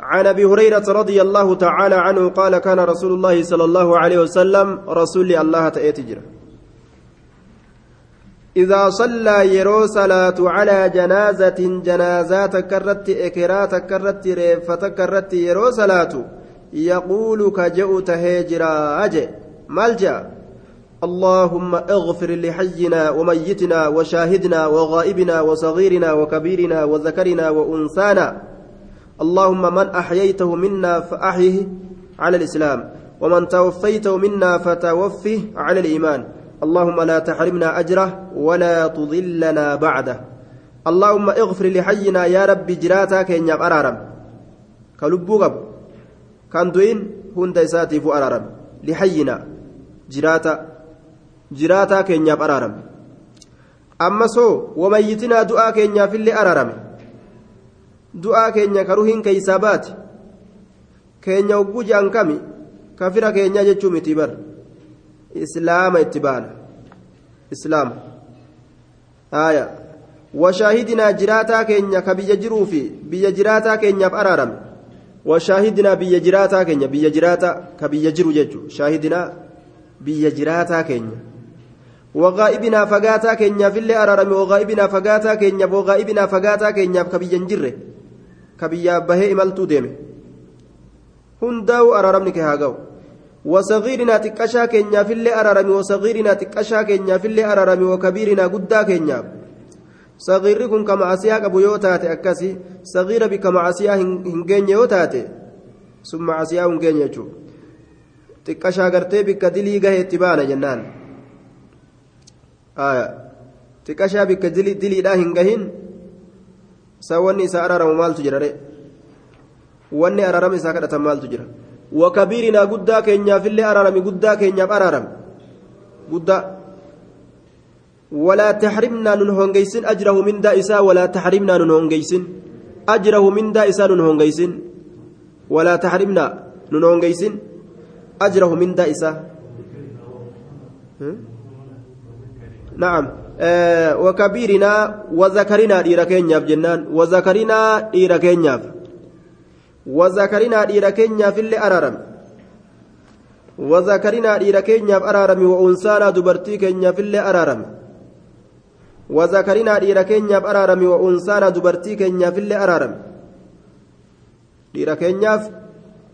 عن أبي هريرة رضي الله تعالى عنه قال كان رسول الله صلى الله عليه وسلم رسول الله تأتجر إذا صلى يرو صلاة على جنازة جنازات كرت إكرات كرت ريفة يرو صلاة يقول كجؤ تهجرا أجي ملجأ. اللهم اغفر لحينا وميتنا وشاهدنا وغائبنا وصغيرنا وكبيرنا وذكرنا وأنثانا. اللهم من أحييته منا فأحيه على الإسلام ومن توفيته منا فتوفه على الإيمان. اللهم لا تحرمنا أجره ولا تضلنا بعده. اللهم اغفر لحينا يا رب جراتا كين ياب أرارم. كلبو قب كان دوين هند إساتي أرارم. لحينا جراتا جراتا كين ياب أرارم. أما سو وميتنا دعاء ياب اللي أرارم du'aa keenya karuhiin keeysaa baate keenya hogguu jaan kami kafira keenyaa jechuu miti bar islaama itti baana islaama haya washaahidinaa jiraataa keenya ka biyya jiruu fi biyya jiraataa keenyaaf araarame washaahidinaa biyya jiraataa keenya biyya jiraataa ka biyya jiru jechuu shaahidinaa biyya jiraataa keenya waqaa'ibinaa fagaataa keenyaaf illee araarame waqaa'ibinaa fagaataa keenyaaf waqaa'ibinaa fagaataa keenyaaf ka biyya hin jirre ka biyyaa bahee imaltuu deeme hundaa'u araaramni kee haa ga'u وصغيرنا تكشا كينيا في اللي أرارمي وصغيرنا تكشا كينيا في اللي أرارمي وكبيرنا قدا كينيا. صغيري كن كما عسيا قبو يوتاتي أكسي صغيرة بكما عسيا هنجين يوتاتي. ثم عسيا هنجين يجو. تكشا قرتي بك دلي قهي اتبانا جنان. آية. تكشا بك دلي سواني سأرارم مالتو جرى wanni araarama isaa kadhatan maaltu jira? Wakabiirinaa guddaa keenyaaf illee araarame guddaa keenyaaf araarame. Guddaa. ولا تحرمنا من هونغيسن أجره من دائسا ولا تحرمنا من هونغيسن أجره من دائسا من هونغيسن ولا تحرمنا من هونغيسن أجره من دائسا نعم وكبيرنا وذكرنا إيرا جنان وذكرنا إيرا وذكرنا ديرا كينيا في اللي أرارم وذكرنا ديرا كينيا في أرارم وأنسانا دبرتي كينيا في اللي أرارم وذكرنا ديرا كينيا في أرارم وأنسانا دبرتي كينيا في اللي أرارم ديرا كينيا في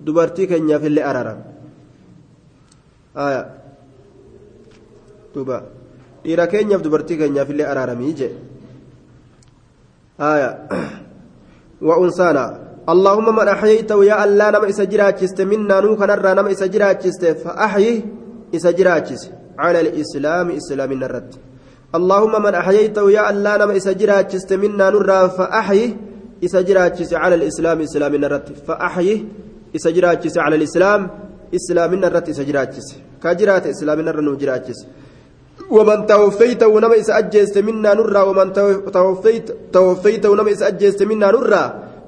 دبرتي كينيا في اللي أرارم آية دوبا dhiira keenyaaf dubartii keenyaaf illee araaramii je aya. Wa unsaana اللهم من أحييته يا الله نما إسجراجست منا نو كنرى نما إسجراجست فأحيه إسجراجس على الإسلام إسلام الرد اللهم من أحييته يا الله نما إسجراجست منا نرى فأحيه إسجراجس على الإسلام إسلام الرد فأحيه إسجراجس على الإسلام إسلام الرد إسجراجس كجرات إسلام الرد نجراجس ومن توفيته نما إسأجست منا نرى ومن توفيت توفيته نما إسأجست منا نرى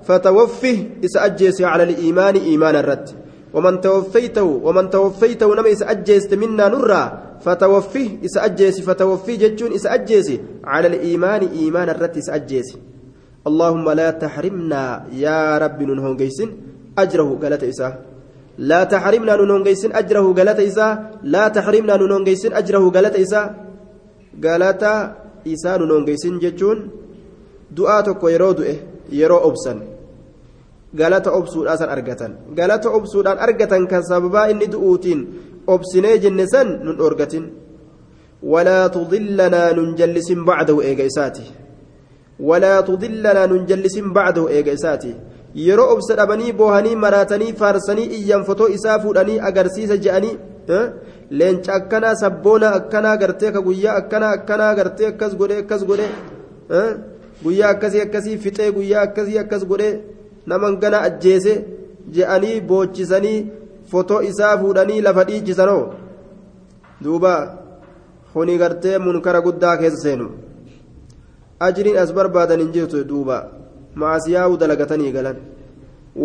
فتوفه إسأجيس على الإيمان إيمان الرد. ومن توفيته ومن توفيته نما إسأجيس منا نرى فتوفه إسأجيس فتوفي جتون إسأجيس على الإيمان إيمان الرد إسأجيس اللهم لا تحرمنا يا رب ننهون جيسن أجره قالت إساه لا تحرمنا ننهون جيسن أجره قالت إساه لا تحرمنا ننهون جيسن أجره إساه قالت إساه ننهون جيسن جتون دعاتك ويرود yeroo obsan galata obsuudhaan san argatan galata obsuudhaan argatan kan sababaa inni du'uutiin obsinee jenne san nun dhorgatin walaa tudillanaa nun jallisin bacdahu eega isaati walaa tudillanaa nun jallisin bacdahu eega isaati yeroo obsa dhabanii boohanii maraatanii faarsanii iyyan fotoo isaa fuudhanii agarsiisa je'anii leenca akkanaa sabboona akkanaa gartee ka guyyaa akkanaa akkanaa gartee akkas godhe akkas godhe guyyaa akkasii akkasii fixee guyyaa akkasii akkas godhee naman gana ajjeese je'anii boochisanii fotoo isaa fuudhanii lafa dhiichisanoo duuba kuni gartee munkara guddaa keessa seenu ajriin as barbaadan hin jirtu duuba maasiyaa'u dalagatanii galan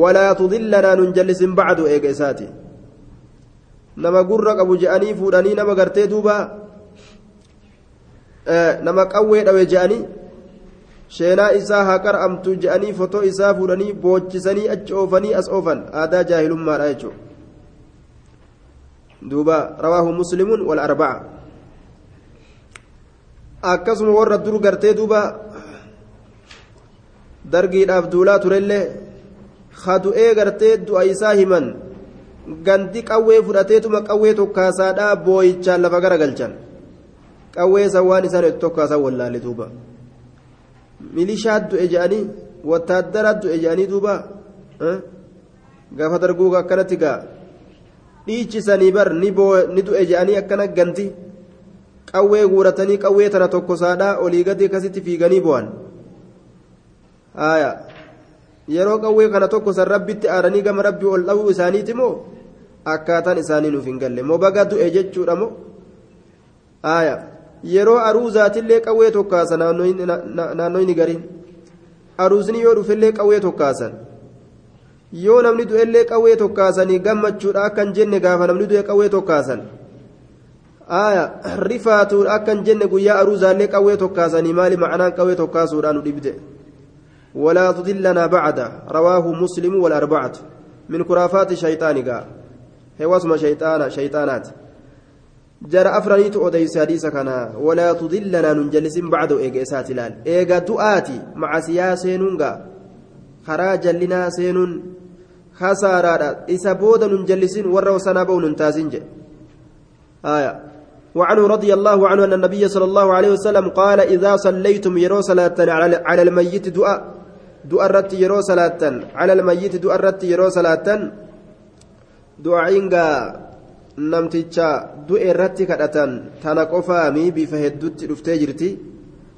walaa tudillanaa nun jallisin bacdu eega isaati nama gurra qabu je'anii fuudhanii nama gartee duuba nama qawwee dhawe je'anii sheenaa isaa haa qar'amtu je'anii fotoo isaa fuudhanii boochisanii achi oofanii as oofan aadaa jaahilummaadha jechuudha duuba rawaahu muslimuun wal arba'a akkasuma warra dur gartee duuba dargiidhaaf duulaa turellee hadu'ee gartee du'a isaa himan ganti qawwee fudhateetuma qawwee tokkaasaadhaa booyichaan lafa garagalchan qawwee san waan isaan itti tokkaasan wallaalle duuba milishaa du'e je'anii wattaaddara du'e je'anii duuba gaafa darguu akkanatti gaa dhiichisanii bar ni du'e je'anii akkana ganti qawwee guuratanii qawwee tana tokkosaadhaa olii gadi akkasitti fiiganii bu'an yeroo qawwee kana tokko san rabbitti aaranii gama rabbii ol dha'uu isaaniiti moo? Akkaataan isaanii nuuf hin galle. Moo baga du'e jechuudha moo? Yeroo aruuzaatillee qawwee tokkaasa naannoyni gariin. Aruusni yoo dhufellee qawwee tokkaasan. Yoo namni du'ellee qawwee tokkaasanii gammachuudha akkan jenne gaafa namni du'e qawwee tokkaasan. Rifaatuudha akkan jenne guyyaa aruuzaallee qawwee tokkaasanii maali ma'anaan qawwee tokkaasuudhaan nu dhibde. ولا تضلنا بعد. رواه مسلم والأربعة. من كرافات الشيطان قال. هو اسم شيطان شيطانات. جرى أفرانيت أوديس حديث كان ولا تضلنا ننجلس بعد إيجاسات لال. إيجا دؤاتي مع سياسين خراجا لنا سين خسارة إسا بودا ننجلسين وروا سنابو ننتازنج آية. وعنه رضي الله عنه أن النبي صلى الله عليه وسلم قال إذا صليتم يرو صلاة على الميت دعاء الرت يرو صلاة على الميت الرت يرو tana qofaami bifa hedduutti dhuftee jirti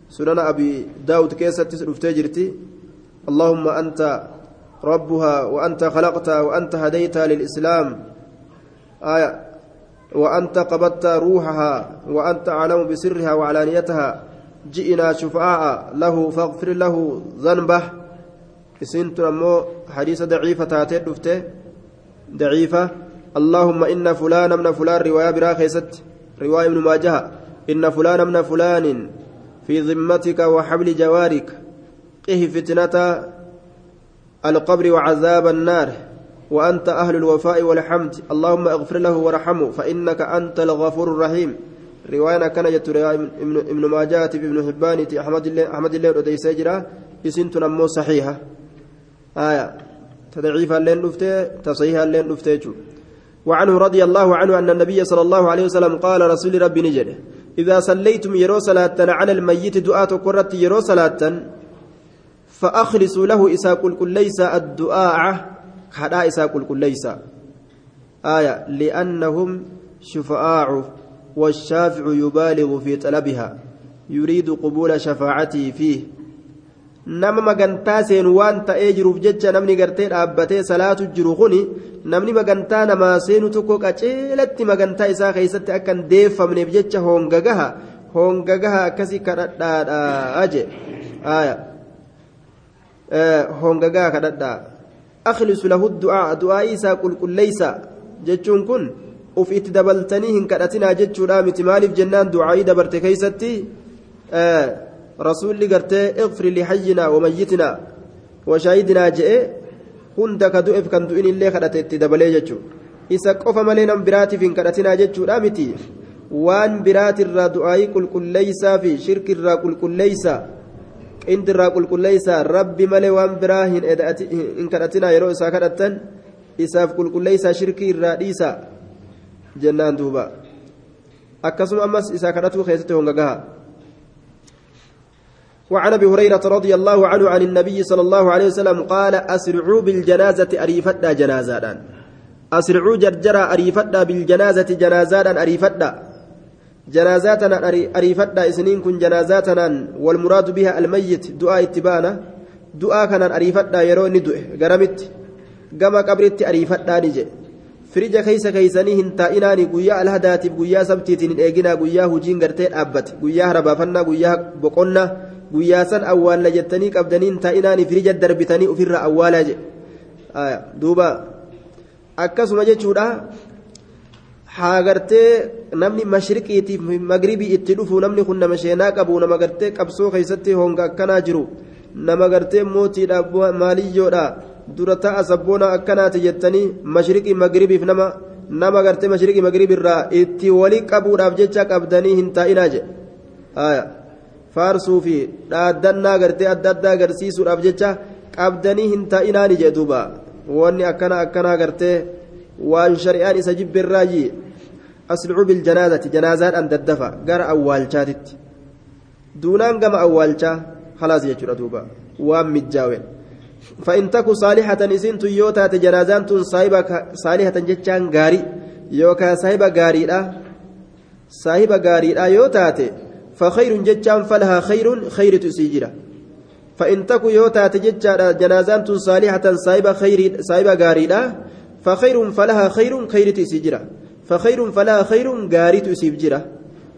sunana abi daawud keessattis dhuftee jirti allahumma anta rabbuha wa anta khalaqta wa anta hadayta lilislaam aya وأنت قبضت روحها وأنت أعلم بسرها وعلانيتها جئنا شفعاء له فاغفر له ذنبه سنت أمو حديث ضعيفة تاتي دفته ضعيفة اللهم إن فلان من فلان رواية براخيست رواية ابن ماجه إن فلان من فلان في ذمتك وحبل جوارك قه فتنة القبر وعذاب النار وأنت أهل الوفاء والحمد اللهم اغفر له وارحمه فإنك أنت الغفور الرحيم رواية كان يتر ابن ماجه ابن حبان أحمد الله أحمد الله ودي سجرة يسنت نمو صحيحة آية. تضعيفا لين نفته تصحيحا لين نفته وعنه رضي الله عنه أن النبي صلى الله عليه وسلم قال رسول ربي نجد إذا صليتم يرو صلاة على الميت دعاء قرت يرو صلاة فأخلصوا له إسا قل ليس الدعاء. hadhaa isaa qulqulleeysa آية. لأنهم شفعاء والشافع يبالغ في طلبها يريد قبول شفاعته فيه. Nama magantaa seenu waan ta'ee jiruuf jecha namni gartee dhaabbatee salaatu jiru kuni namni magantaa namaa seenu tokko qaceelatti magantaa isaa keessatti akka hin deeffamneef jecha hongagaha hongagaha akkasii kadhadhaadha je hongagaha kadhadhaa أخلص له الدعاء دعاء إسا قل قل ليس جتشون كن وف اتدبلتني هن كدتنا جتشو رامت مالف جنان دعائي دبرت كيستي آه رسول لي قرتي اغفر لحينا وميتنا وشاهدنا جئ هند كدؤف كان دؤين اللي خدت اتدبلي جتشو إسا قف ملينا براتي فين كدتنا جتشو رامتي وان برات الرا دعائي قل قل ليس في شرك الرا قل قل ليس inti irraa qulqulleeysa rabbi malee waan biraa hin kadhatinaa yeroo isaa kadhattan isaaf qulqulleeysa shirkii irraa dhiisa jennaan duuba akkasuma ammas isaa kadhatuu keessatti hongagaha وعن أبي هريرة رضي الله عنه عن النبي صلى الله عليه وسلم قال أسرعوا بالجنازة اريفدا جنازه أسرعوا جرجرا اريفدا بالجنازة جنازه اريفدا جنازاتنا أريفتا إسنين كن جنازاتنا والمراد بها الميت دعاء اتبانا. دعاء كان أريفتا يرون ندعه قرمت قام قبرت أريفتا نجي. فرج كيس كيسني هنتا إناني قويا الهداتي قويا إيقنا قويا هجين قرتين أبت قويا هربافنا قويا بقنا قويا أول لجتني قبدنين تا إناني فرج دربتني أفر أولا جي آية دوبا akkasuma jechuudha haa gartee namni mashriqiitiif magribii itti dhufu namni kun nama sheenaa qabu nama gartee qabsoo keessatti honga akkanaa jiru nama gartee mootiidha maaliyyoodha dura ta'a sabboona akkanaati jettanii mashriqii magribiif nama nama gartee mashriqii magribiirraa itti walii qabuudhaaf jecha qabdanii hin taa'inaa jedhe faarsuu fi dhaaddannaa gartee adda addaa agarsiisuudhaaf jecha qabdanii hin taa'inaani jedhe duuba wanni akkana akkanaa gartee waan shari'aan isa jibbirraayi aslicuu biljanaazati janaazaadhaan daddafa gara awwaalchaatitti duunaan gama awwaalchaa halaas jechuudha duuba waan mijjaawe فإن تكو صالحة إسين يوتا جنازان تون صاحبة صالحة جتشان غاري يوكا صاحبة غاري لا صاحبة غاري لا يوتاتي فخير جتشان فلها خير خير تسيجرا. فإن تكو يوتا تجتشان جنازان تون صالحة صاحبة خير صاحبة غاري لا فخير فلها خير خير تسيجرا. فخير فلها خير غاري تسيجرا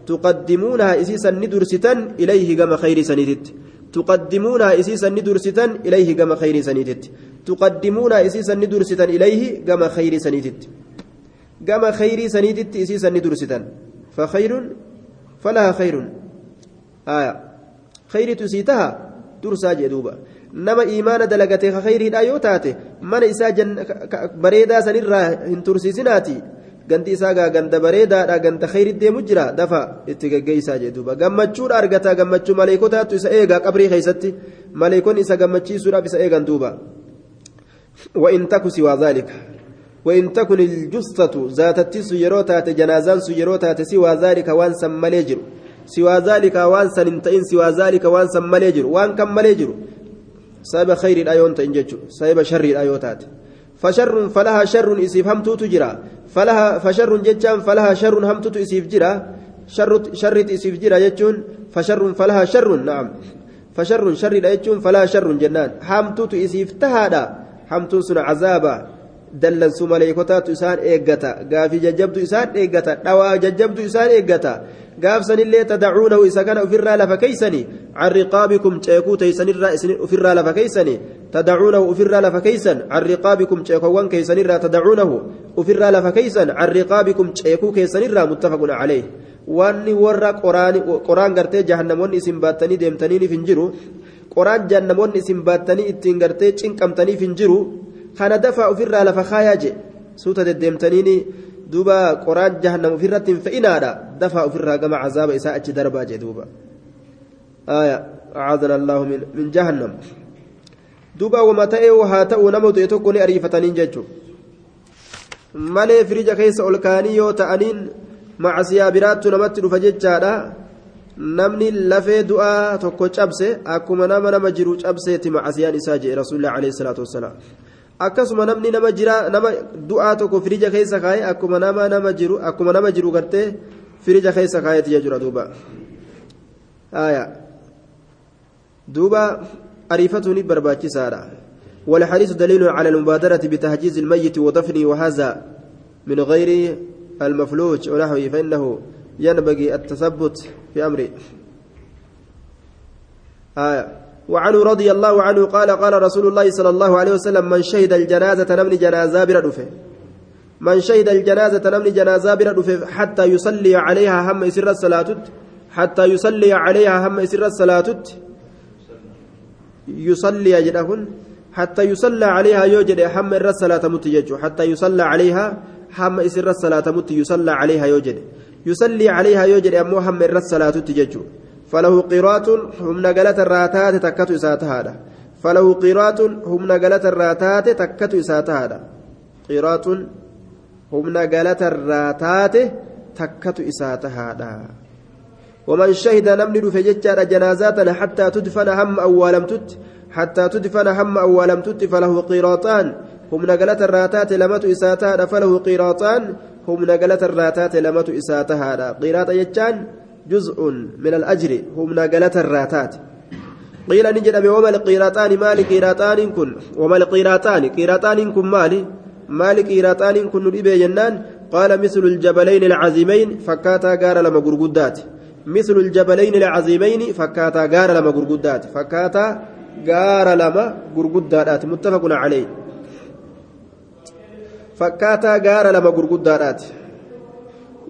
تقدمونها إسيسا ندرستا إليه كما خير سنيدت تقدمونها إسيسا ندرستا إليه كما خير سنيدت تقدمونها إسيسا ندرستا إليه كما خير سنيدت كما خير سنيدت إسيسا ندرستا فخير فلها خير. آية خير تسيتها درسا جدوبا nama imaana dalagate ka khayriidha yoo taate mana isaa bareedaa sanirraa hin tursiisinaati ganti isaa gaa ganda bareedaadha ganda khayri deemu jira dafa itti geggeessaa jedhuuba gammachuudha argata gammachuu maleekotaatu isa eegaa qabrii keessatti maleekonni isa gammachiisuudhaaf isa eegan duuba وإن تك سوى ذلك وإن تكن الجثة ذات التس يروتات جنازان سيروتات سوى ذلك وان سماليجر سوى ذلك وان سننتين سوى ذلك وان سماليجر وان كم ماليجر سايب خير الأيون تنجج سايب شر الأيوتات فشر فلها شر إسيف همتو تجرى فلها فشر جتان فلها شر همتو إسيف جرى شر شر إسيف جرى جتون فشر فلها شر نعم. فشر شر جتون فلها شر جنان. همتو إسيف تهادا. همتو سن عذابا. Dallansu maleekotaatu isaan eeggata gaafii jajjabdu isaan eeggata dhawaa jajjabdu isaan eeggata gaafsanillee tadacuunahu isa kana ofirraa lafa keeysani can riqaabikum ceekuu teeysanirraa isin ofirraa lafa keeysani tadacuunahu ofirraa lafa keeysan can riqaabikum ceekowwan keeysanirraa tadacuunahu ofirraa lafa keeysan can riqaabikum ceekuu keessanirraa muttafaqun caleyh wanni warra qoraan gartee jahannamoonni isin baattanii deemtaniif hin jiru qoraan jahannamoonni isin baattanii ittiin gartee cinqamtaniif hin jiru kana dafa ofirraa lafa kaayaa je suuta deddeemtaniini duuba qoraan jahannam ofirratti hin fe'inaadha dafa ofirraa gama cazaaba isaa achi darbaa je duuba أعاذنا الله من من جهنم دوبا وما تأي وها تأو نمو تيتوكو ني أريفتنين ججو malee firija keessa ol kaanii yoo ta'aniin macasiyaa biraattu namatti dhufa jechaadha namni lafee du'aa tokko cabse akkuma nama nama jiru cabseeti macasiyaan isaa jedhe rasuulillah alayhi salaatu wassalaam akkasuma namni nama jira nama du'aa tokko firija keessa kaa'e akkuma nama nama jiru akkuma nama jiru gartee firija keessa kaa'eeti jechuudha duuba aya duuba ariifatuun barbaachisaadha والحديث دليل على المبادرة بتهجيز الميت ودفنه وهذا من غير المفلوج ونحوه فإنه ينبغي التثبت في أمره آية وعنه رضي الله عنه قال قال رسول الله صلى الله عليه وسلم من شهد الجنازة نمني جنازة بردفه من شهد الجنازة نمني جنازة بردفه حتى يصلي عليها هم يسر الصلاة حتى يصلي عليها هم يسر الصلاة يصلي يجدهن حتى يصلى عليها يوجد هم الصلاة متجج حتى يصلى عليها هم يسر الصلاة مت يصلى عليها يوجد يصلي عليها يوجد أمو هم الصلاة تجج فله قيرات هم نقلت الراتات تكت إساتها فله قيرات هم نقلت الراتات تكت إساتها قيرات هم نقلت الراتات تكت إساتها ومن شهد نمن فججار جنازات حتى تدفن هم أو لم تت حتى تدفن هم أو لم تت فله قيراطان هم نقلت الراتات لمت إساتها فله قيراطان هم نقلت الراتات لمت إساتها قيراط يجان جزء من الأجر هم نقلت الراتات. قيل نجد وما القيراطان مال قيراطان كن وما القيراطان قيراطان كن مال مال قيراطان كن نبي جنان قال مثل الجبلين العظيمين فكاتا قال لما قرقدات. مثل الجبلين العظيمين فكاتا قال لما قرقدات. فكاتا قال لما قرقدات. متفق عليه. فكاتا قال لما قرقدات.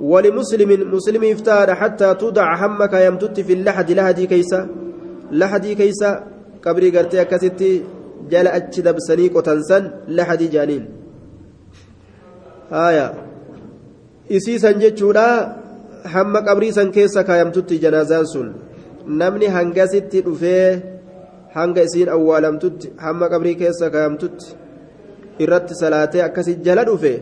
ولمسلم مسلم افتار حتى تودع همك يمتت في اللحد لهدي كيسا لحدي كيسا. قبري قرتي كستي جل أتش دبسني قتنسن لحدي جانين. آية. إسيسا جتشولا هم قبري سن كيسا كايمتت جنازان سن. نمني هنغاسيتي dhufee hanga isiin awwaalamtutti hamma qabrii keessa kaayamtutti irratti salaatee akkasi jala dhufe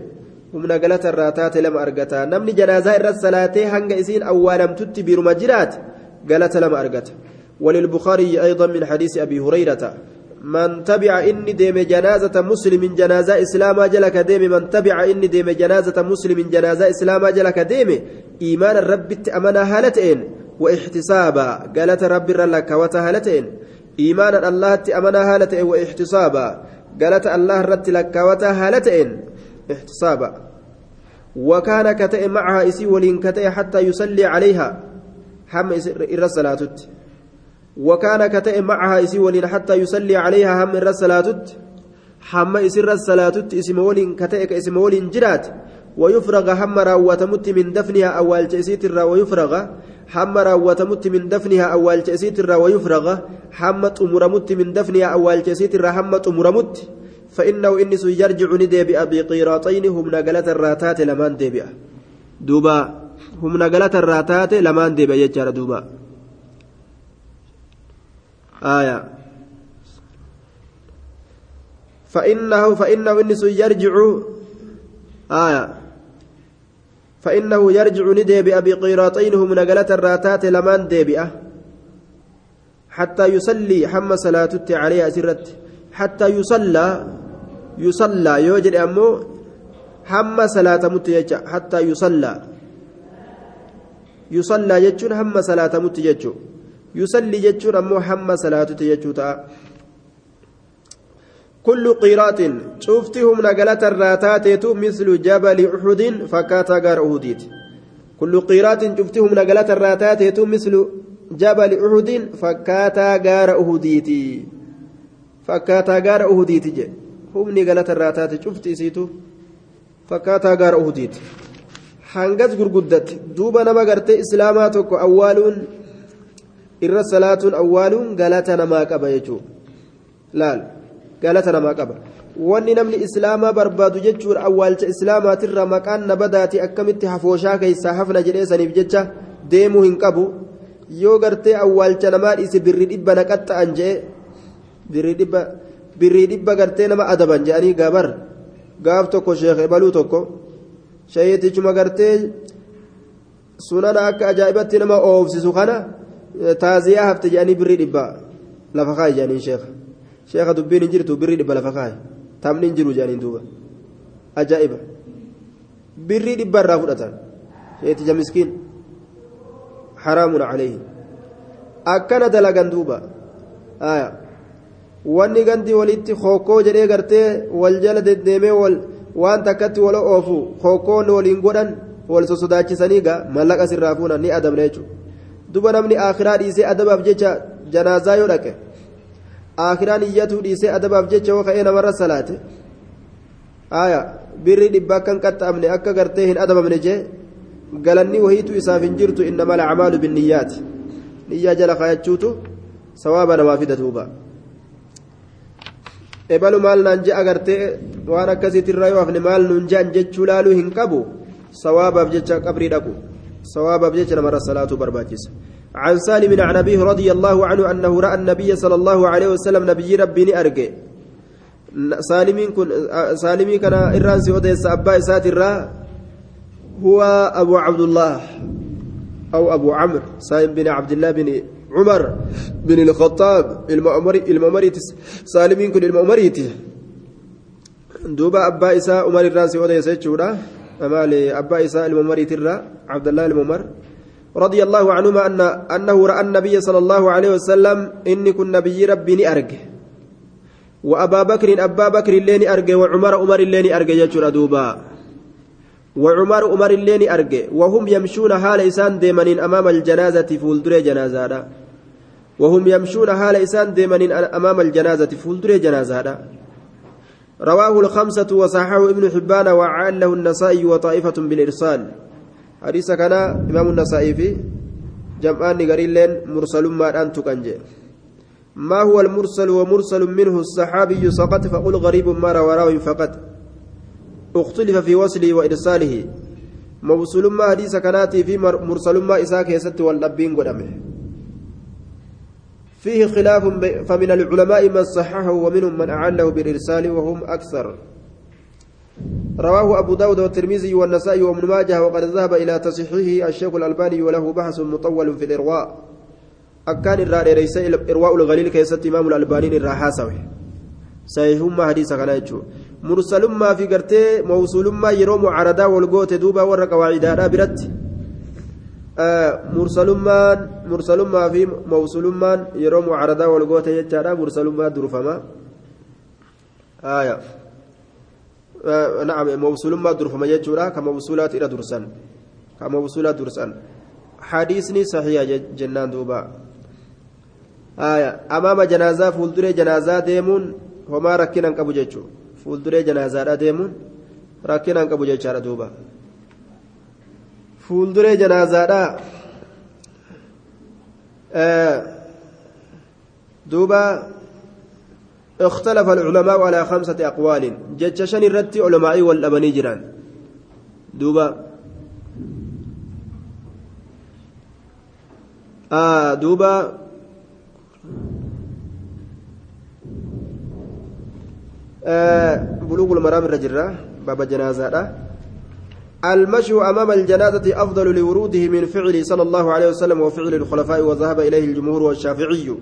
humna galata irraa taate lama argata. Namni janaazaa irratti salaatee hanga isiin awwaalamtutti biruma jiraate galata lama argata. وللبخاري أيضا من حديث أبي هريرة من تبع إني ديم جنازة مسلم جنازة إسلام جلك ديم من تبع إني ديم جنازة مسلم جنازة إسلام جلك ديم إيمان الرب أمنا هالتين واحتسابا قالت رب لك وتهالتين إيمانا الله أمنا هالتين واحتسابا قالت الله رت لك وتهالتين احتسابا وكان كتئ معها إسي ولين كتئ حتى يصلي عليها. هم إر وكان كتئ معها إسي ولين حتى يصلي عليها هم إر الصلاة. هم إسر الصلاة اسم ولين كتئ اسم ولين جرات. ويفرغ هم راوتمت من دفنها أول جسيت ويفرغ. هم راوتمت من دفنها أول جسيت ويفرغ. هم تمرمت من دفنها أول جسيت هم تمرمت فإنه إنس يرجع نديبئ بقيراطين هم نقلة الراتات لمان ديبئ دوبا هم نقلة الراتات لمان ديبئ يجار دوبا. آية. فإنه فإنه إنس يرجع آية. فإنه يرجع نديبئ بقيراطين هم نقلة الراتات لمان ديبئ حتى يصلي حم صلاتت عليها سرت. حتى يصلى يصلى. يوجد أمو هم صلاة مت حتى يصلى. يصلى يجون هم صلاة مت يصلي يجون أمو هم صلاة تيجو كل قيرات شفتهم نقلة الراتات مثل جبل أحد فكاتا غار أهديت كل قيرات شفتهم نقلة الراتات مثل جبل أحد أهديتي فكاتا غار أهديتي جي. Humni galata irraa taate cufti isiitu fakkaataa gaara uhudiiti. Hangas gurguddatti duuba nama gartee islaamaa tokko awwaaluun irra salaatuun awwaaluun galata namaa qaba jechuudha laal galata namaa qaba. Wanni namni islaamaa barbaadu jechuudha awwaalcha islaamaatirra maqaan nabadaati akkamitti hafooshaa keessaa hafna jedhee saniif jecha deemuu hin qabu. Yoo gartee awwaalcha namaa dhiise birri dhibba naqaxxa'an jedhee birri dhibba. Birrii dhibba gartee nama adaban jedhanii gabar gaaf tokko sheekh ebaluu tokko shayeetichuma gartee sunana akka ajaa'ibatti nama oofsisu kana taaziyaa hafte jedhanii birrii dhibba lafa kaayi jedhanii sheekha sheekha dubbiin hin jirtu birrii dhibba lafa kaayi taphni hin jiru jedhanii duuba ajaa'iba birrii dhibba irraa fudhatan sheeticha miskiin haraamun caleehi akkana dalagan duuba aayaa wanni gandi walitti hokkoo jedhee gartee wal jala deddeemee waan takkatti wal oofu hokkoonni waliin godhan wal sosodaachisanii gaa mallaqa sirraa fuunan ni adabna jechuudha duba namni akhiraa dhiisee adabaaf jecha janaazaa yoo dhaqe akhiraan iyyatuu dhiisee adabaaf jecha yoo ka'ee namarra salaate aayaa birri dhibba akkan qaxxaamne akka gartee hin adabamne jee galanni wahiitu isaaf hin jirtu innama alacmaalu binniyyaati niyyaa jala kaayachuutu sawaaba namaa fida duuba. Ebalu maal naan je agartee waan akkasiitirraa yoo hafne maal nuun jean jechuu laaluu hin qabu sawaabaaf jecha qabrii dhaqu sawaabaaf jecha namarra salaatuu barbaachisa عن سالم عن أبيه رضي الله عنه أنه رأى النبي صلى الله عليه وسلم نبي ربي أرجع سالمين كن سالمي كان إران سيوديس أبا ساتر هو أبو عبد الله أو أبو عمرو سالم بن عبد الله بن عمر بن الخطاب المؤمري المؤمري سالمين كن المؤمري دوبا أبا إساء عمر الراسي وديس يجودا أمالي أبا إساء المؤمري ترى عبد الله المؤمر رضي الله عنهما أن أنه رأى النبي صلى الله عليه وسلم إني كن نبي ربي أرجه وأبا بكر أبا بكر اللين أرجه وعمر عمر اللين أرجه يجرى دوبا. وعمر عمر اللين أرجه وهم يمشون حال إسان ديمانين أمام الجنازة فولدر جنازة وهم يمشون حال إسان ديمانين أمام الجنازة فولدر جنازة رواه الخمسة وصححه ابن حبان وعله النسائي وطائفة بالإرسال. حديث كان إمام النسائي في جمعان قريلين مرسل ما أنت كنجي ما هو المرسل ومرسل منه الصحابي سقط فقل غريب ما روى راو فقط. اختلف في وصله وإرساله. موصول ما حديث كاناتي في مرسل ما إساك يست والنبين قدمه. فيه خلاف فمن العلماء من صححه ومنهم من أعله بالإرسال وهم أكثر. رواه أبو داود والترمذي والنسائي وابن ماجه وقد ذهب إلى تصحيحه الشيخ الألباني وله بحث مطول في الإرواء. أكان الرار ليس إرواء الغليل كيست إمام الألباني الراحاسوي صحيحما حديث مرسل ما في قرتي موصول ما يروم عردا والقوت دوبا ورق وعيدا برت. ما يروم عردا والقوت يجارا مرسل ما درفما. آية. آه نعم موصول ما درفما يجورا كموصولات إلى درسان. كموصولات درسان. حديثني صحيح جنان دوبا. آية. أمام جنازة فولدري جنازة ديمون homaa rakkinaan qabu jechuudha fuulduree janaazaadha deemuun rakkinaan qabu jechaadha duuba fuulduree janaazaadha duuba اختلف العلماء على خمسة أقوال جتشن الرتي علماء والأبني جيران دوبا آه دوبا بلوغ المرام الرجرة جنازة المشي أمام الجنازة أفضل لوروده من فعل صلى الله عليه وسلم وفعل الخلفاء وذهب إليه الجمهور والشافعي.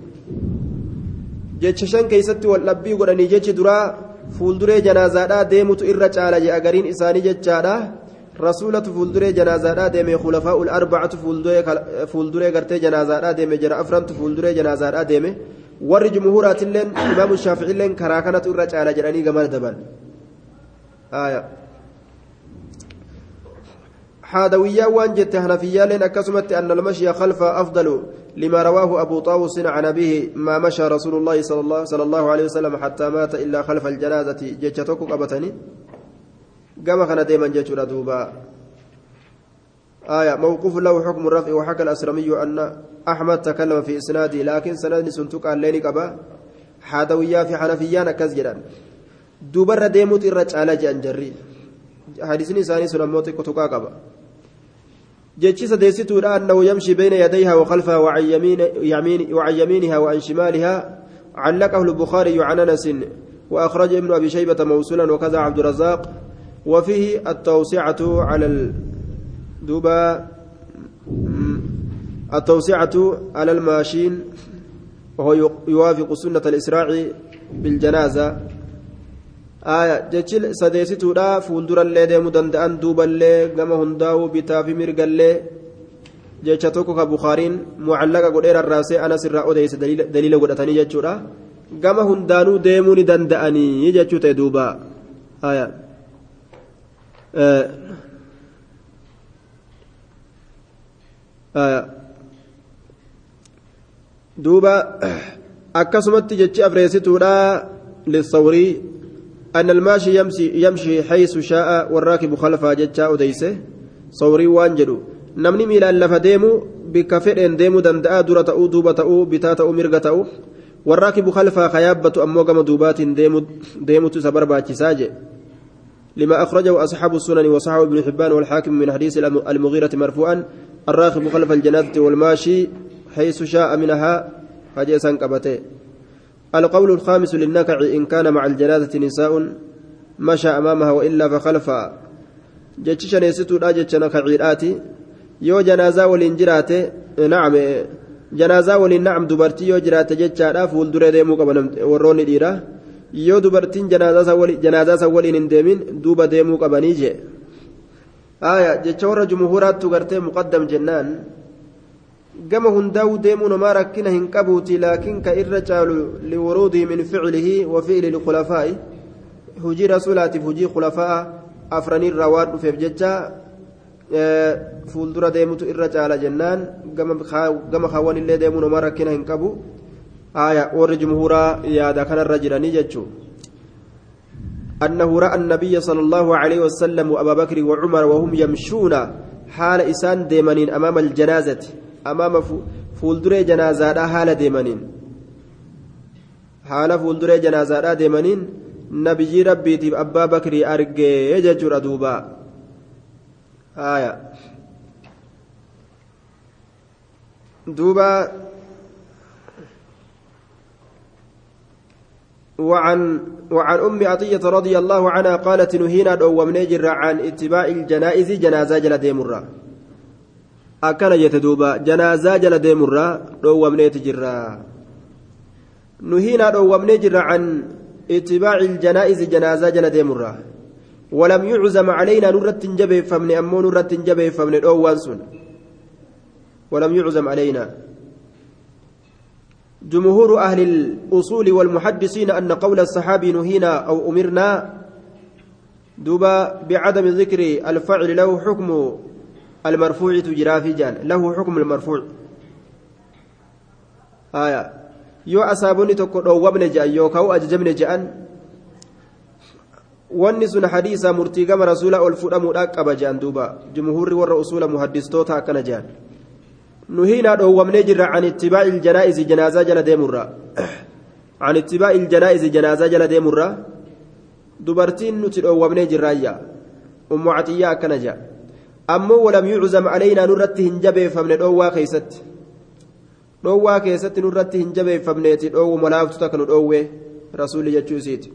جتششن كيست والنبي قراني جتش درا فولدري جنازة ديمت إرج على جأجرين إساني جتشادا رسولة فولدري جنازة ديمي خلفاء الأربعة فولدري قرتي جنازة ديمي جرى أفرمت فولدري جنازة ديمي. warri jumhuuraatilleen imaamu shaaficilleen karaa kanatu irra caala jedhanii gamana daban حادويا وانجت هنفيا لين أكسمت أن المشي خلف أفضل لما رواه أبو طاووس عن أبيه ما مشى رسول الله صلى الله, صلى الله عليه وسلم حتى مات إلا خلف الجنازة. جتشتك قبتني؟ قام خنا ديما جتشنا دوبا. آية موقوف له حكم الرفع وحكى الأسرمي أن أحمد تكلم في إسناده لكن سند سنتك الليل قبا. حادوية في حنفيان كزجرا دوبر ديموت الرج على جنجري حديثني ثاني سنة موت كتوكا قبا. جتشي سديستو أنه يمشي بين يديها وخلفها وعن, يمين وعن يمينها وعن شمالها. علقه البخاري عن أنس وأخرج ابن أبي شيبة موصولا وكذا عبد الرزاق. وفيه التوسعة على دوبا التوسعة على الماشين. وهو يوافق سنة الإسراع بالجنازة. فولدر اللي ديمو دندأن دوبا اللي قام هنداو بتافي مرقا اللي jecha tokko ka bukaariin mucallaqa godheera irraasee anas irraa odeyse daliila godhatanii jechuudha gama hundaanuu deemuu ni danda'anii jechuu ta'e duuba duuba akkasumatti jechi afreessituudha lissawrii أن الماشي يمشي يمشي حيث شاء والراكب خلفها جتشا أديسه. صوري وانجلو miilaan lafa deemu bikka fedheen deemuu danda'a dura ta'uu duuba ta'uu bitaa ta'uu mirga ta'uu warraakibu khalfaa kayaabbatu ammoo gama duubaatiin deemutu isa barbaachisaa je لما أخرجه أصحاب السنن وصححه ابن حبان والحاكم من حديث المغيرة مرفوعا الراكب خلف الجنازة والماشي حيث شاء منها حديثا كبته القول الخامس للنكع إن كان مع الجنازة نساء مشى أمامها وإلا فخلفها جتشا نيستو لا جتشا نكعيراتي yoo janaazaa waliin jiraate nacam janaazaa waliin nacam dubartii yoo jiraate jechaadha fuulduree deemuu qaba warroonni dhiira yoo dubartiin janaazaa san waliin hin deemin duuba deemuu qabanii jee jecha warra jumhuuraattu gartee muqaddam jennaan gama hundaa'uu deemuu namaa rakkina hin qabuuti laakiin ka irra caalu liwuruudihi min ficlihi wa fi'li lkhulafaa'i hujii rasuulaatiif hujii khulafaa'a afranirraa waan dhufeef jecha fuuldura deemutu irra caala jennaan gama kaawwan illee deemuu nama rakkina hin qabu warri jumhuuraa yaada kanarra jiranii jechuu أنه رأى النبي صلى الله عليه وسلم وأبا بكر وعمر وهم يمشون حال إسان ديمانين أمام الجنازة أمام فولدري جنازة حال ديمانين حال فولدري جنازة ديمانين نبي ربي تيب أبا بكري أرجي يججر أدوبا آية دوبا وعن وعن أم عطية رضي الله عنها قالت نهينا أو من عن اتباع الجنائز جنازة جل ديمرة يتدوبا جنازة جل ديمرة أو من جرا نهينا أو من جرا عن اتباع الجنائز جنازة جل ديمرة ولم يعزم علينا نرة جبه فمن أمو نرة جبه فمن الأوان سن ولم يعزم علينا جمهور أهل الأصول والمحدثين أن قول الصحابي نهينا أو أمرنا دوبا بعدم ذكر الفعل له حكم المرفوع تجرى في جان له حكم المرفوع آية أصابني تقول وابن جاء يو كو أججمن جاء wanni sun hadiisa murtii gama rasuula ol fudhamuudha qaba jean duuba jumhuurri warra usuula muhaddistoota akkana jean nuhiinaa dhoowwamnee jirra can ittibaa'i iljanaa'izi janaazaa jala deemurra can ittibaa'i iljanaa'izi janaazaa jala deemurra dubartiin nuti dhoowwamnee jirraayya ummu catiyyaa akkana jea ammoo walam yuczam calaynaa nurratti hin jabeeffamne dhoowwaa keeysatti dhoowwaa keessatti nurratti hin jabeeffamneeti dhoowwuma laaftu takka nu dhoowwe rasuulli jechuu isiiti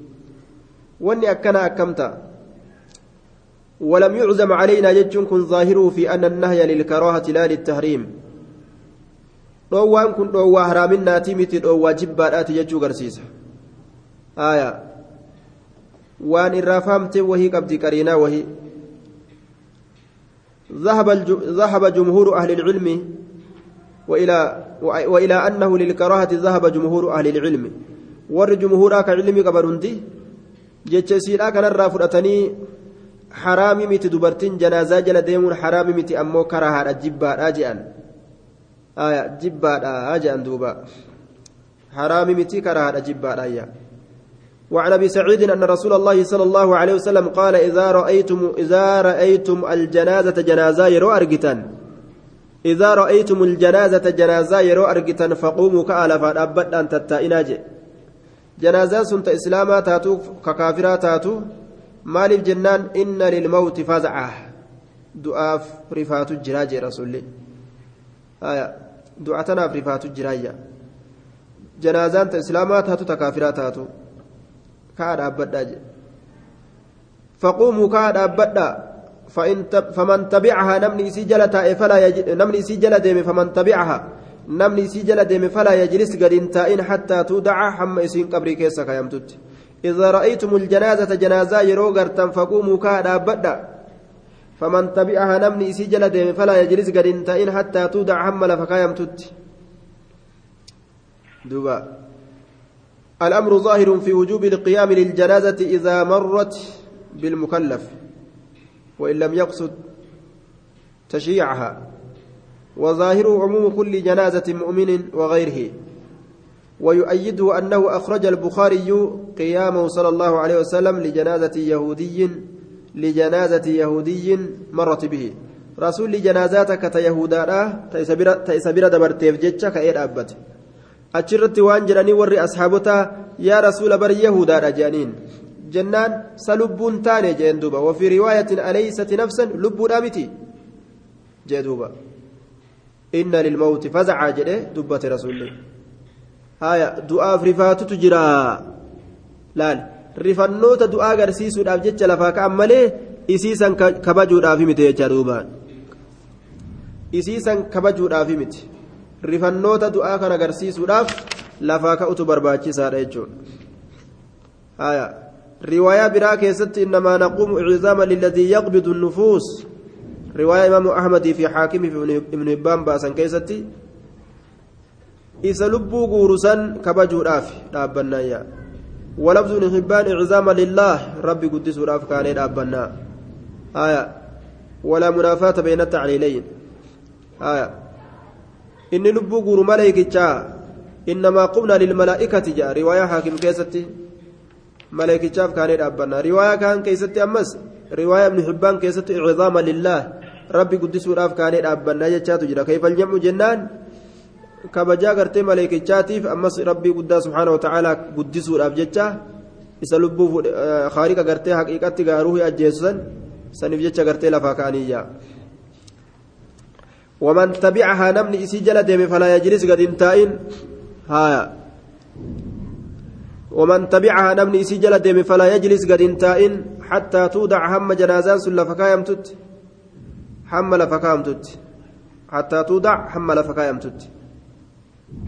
wanni akkana akkamta ولم يعزم علينا جتشون كن ظاهره في أن النهي للكراهة لا للتحريم dhoowwaan kun dhoowwaa haraaminnaati miti dhoowwaa jibbaadhaati jechuu garsiisa aya waan irraa fahamte wahii qabdi qariinaa wahii ذهب جمهور أهل العلم وإلى وإلى أنه للكراهة ذهب جمهور أهل العلم. ور جمهور كعلم قبرندي جتشيلا كان الرافضتني حرامي مت دبرتين جنازة جل ديمون حرامي مت أمو كراهة جبا راجعا آية جبا راجعا دوبا. حرامي مت كراهة جبا راجعا وعن أبي سعيد أن رسول الله صلى الله عليه وسلم قال إذا رايتم إذا رأيتم الجنازة جنازة يرو ارجتان إذا رأيتم الجنازة جنازة يرو ارجتان فقوموا كالا فابدا تتائنا جنازة سنت إسلاما تاتو ككافرا تاتو. مالف جنان إن للموت فزعة. دعاء رفات الجراج رسول. آية. دعاتنا رفات الجراج جنازان إسلاما تاتو تكافرا تاتو. Dhaabbadhaa faman tabicahaa namni isii jala taa'e falaa namni isii jala deeme faman tabicahaa namni isii jala deeme falaa yajlis gad hin taa'in hattaa tuudaca hamma isiin qabrii keessa kayamtutti إذا رأيتم الجنازة جنازة يرو غرتم فقوموا كا دابدا فمن تبعها نمني سجل ديم فلا يجلس قد انتئن حتى تودع حمل فكايم تت دوبا الأمر ظاهر في وجوب القيام للجنازة إذا مرت بالمكلف وإن لم يقصد تشييعها. وظاهر عموم كل جنازة مؤمن وغيره. ويؤيده أنه أخرج البخاري قيامه صلى الله عليه وسلم لجنازة يهودي لجنازة يهودي مرت به. رسول جنازاتك تيهودا تيسبر دبرتيف جتشك إيه أبته achirratti waan jedhanii warri asxaabotaa yaa rasuula bar yahudaadha jedhaniin jennaan sa lubbuun taane jeen duuba wafii riwaayatin aleeysati nafsan lubbuudha miti jee duuba inna lilmawti fazacaa jedhe dubbate rasuulli haya du'aaf rifaatutu jira laal rifannoota du'aa agarsiisuudhaaf jecha lafaa ka'an malee isiisan kabajuudhaafi miti jecha duuba isiisan kabajuudhaafi miti rifannoota du'aa kan agarsiisuudhaaf lafaa ka'utu barbaachisaadha jechuudha riwaayaa biraa keessatti innamaa naquumu icizaama liladii yaqbidu nufuus riwaayaa imaamu ahmadii fi haakimii fi ibnu hibbaan baasan keessatti isa lubbuu guurusan kabajuudhaaf ابن حبان إعزاما لله ربي قدس راف كان أبنا آية ولا منافاة بين التعليلين آية inni lubbuu guuru maleeykichaa innamaa qubna lilmalaa'ikati jaa riwaayaa haakim keessatti maleeykichaaf kaanee dhaabbanna riwaayaa kaan keessatti ammas riwaayaa ibnu hibbaan keessatti icizaama lillaah rabbi guddisuudhaaf kaanee dhaabbannaa jechaatu jira kayfal jam'u jennaan kabajaa gartee maleekichaatiif ammas rabbii guddaa subhaana wata'aalaa guddisuudhaaf jecha isa lubbuu haariqa gartee haqiiqatti gaaruu ajjeessan saniif jecha gartee lafaa ka'aniyyaa ومن تبعها نمني إسي جل ديم فلا يجلس قد انتائن. هايا ومن تبعها نمني إسي جل ديم فلا يجلس قد انتائن. حتى تودع هم جنازان سل فكايم تت هم لفكايم تت حتى تودع هم لفكايم تت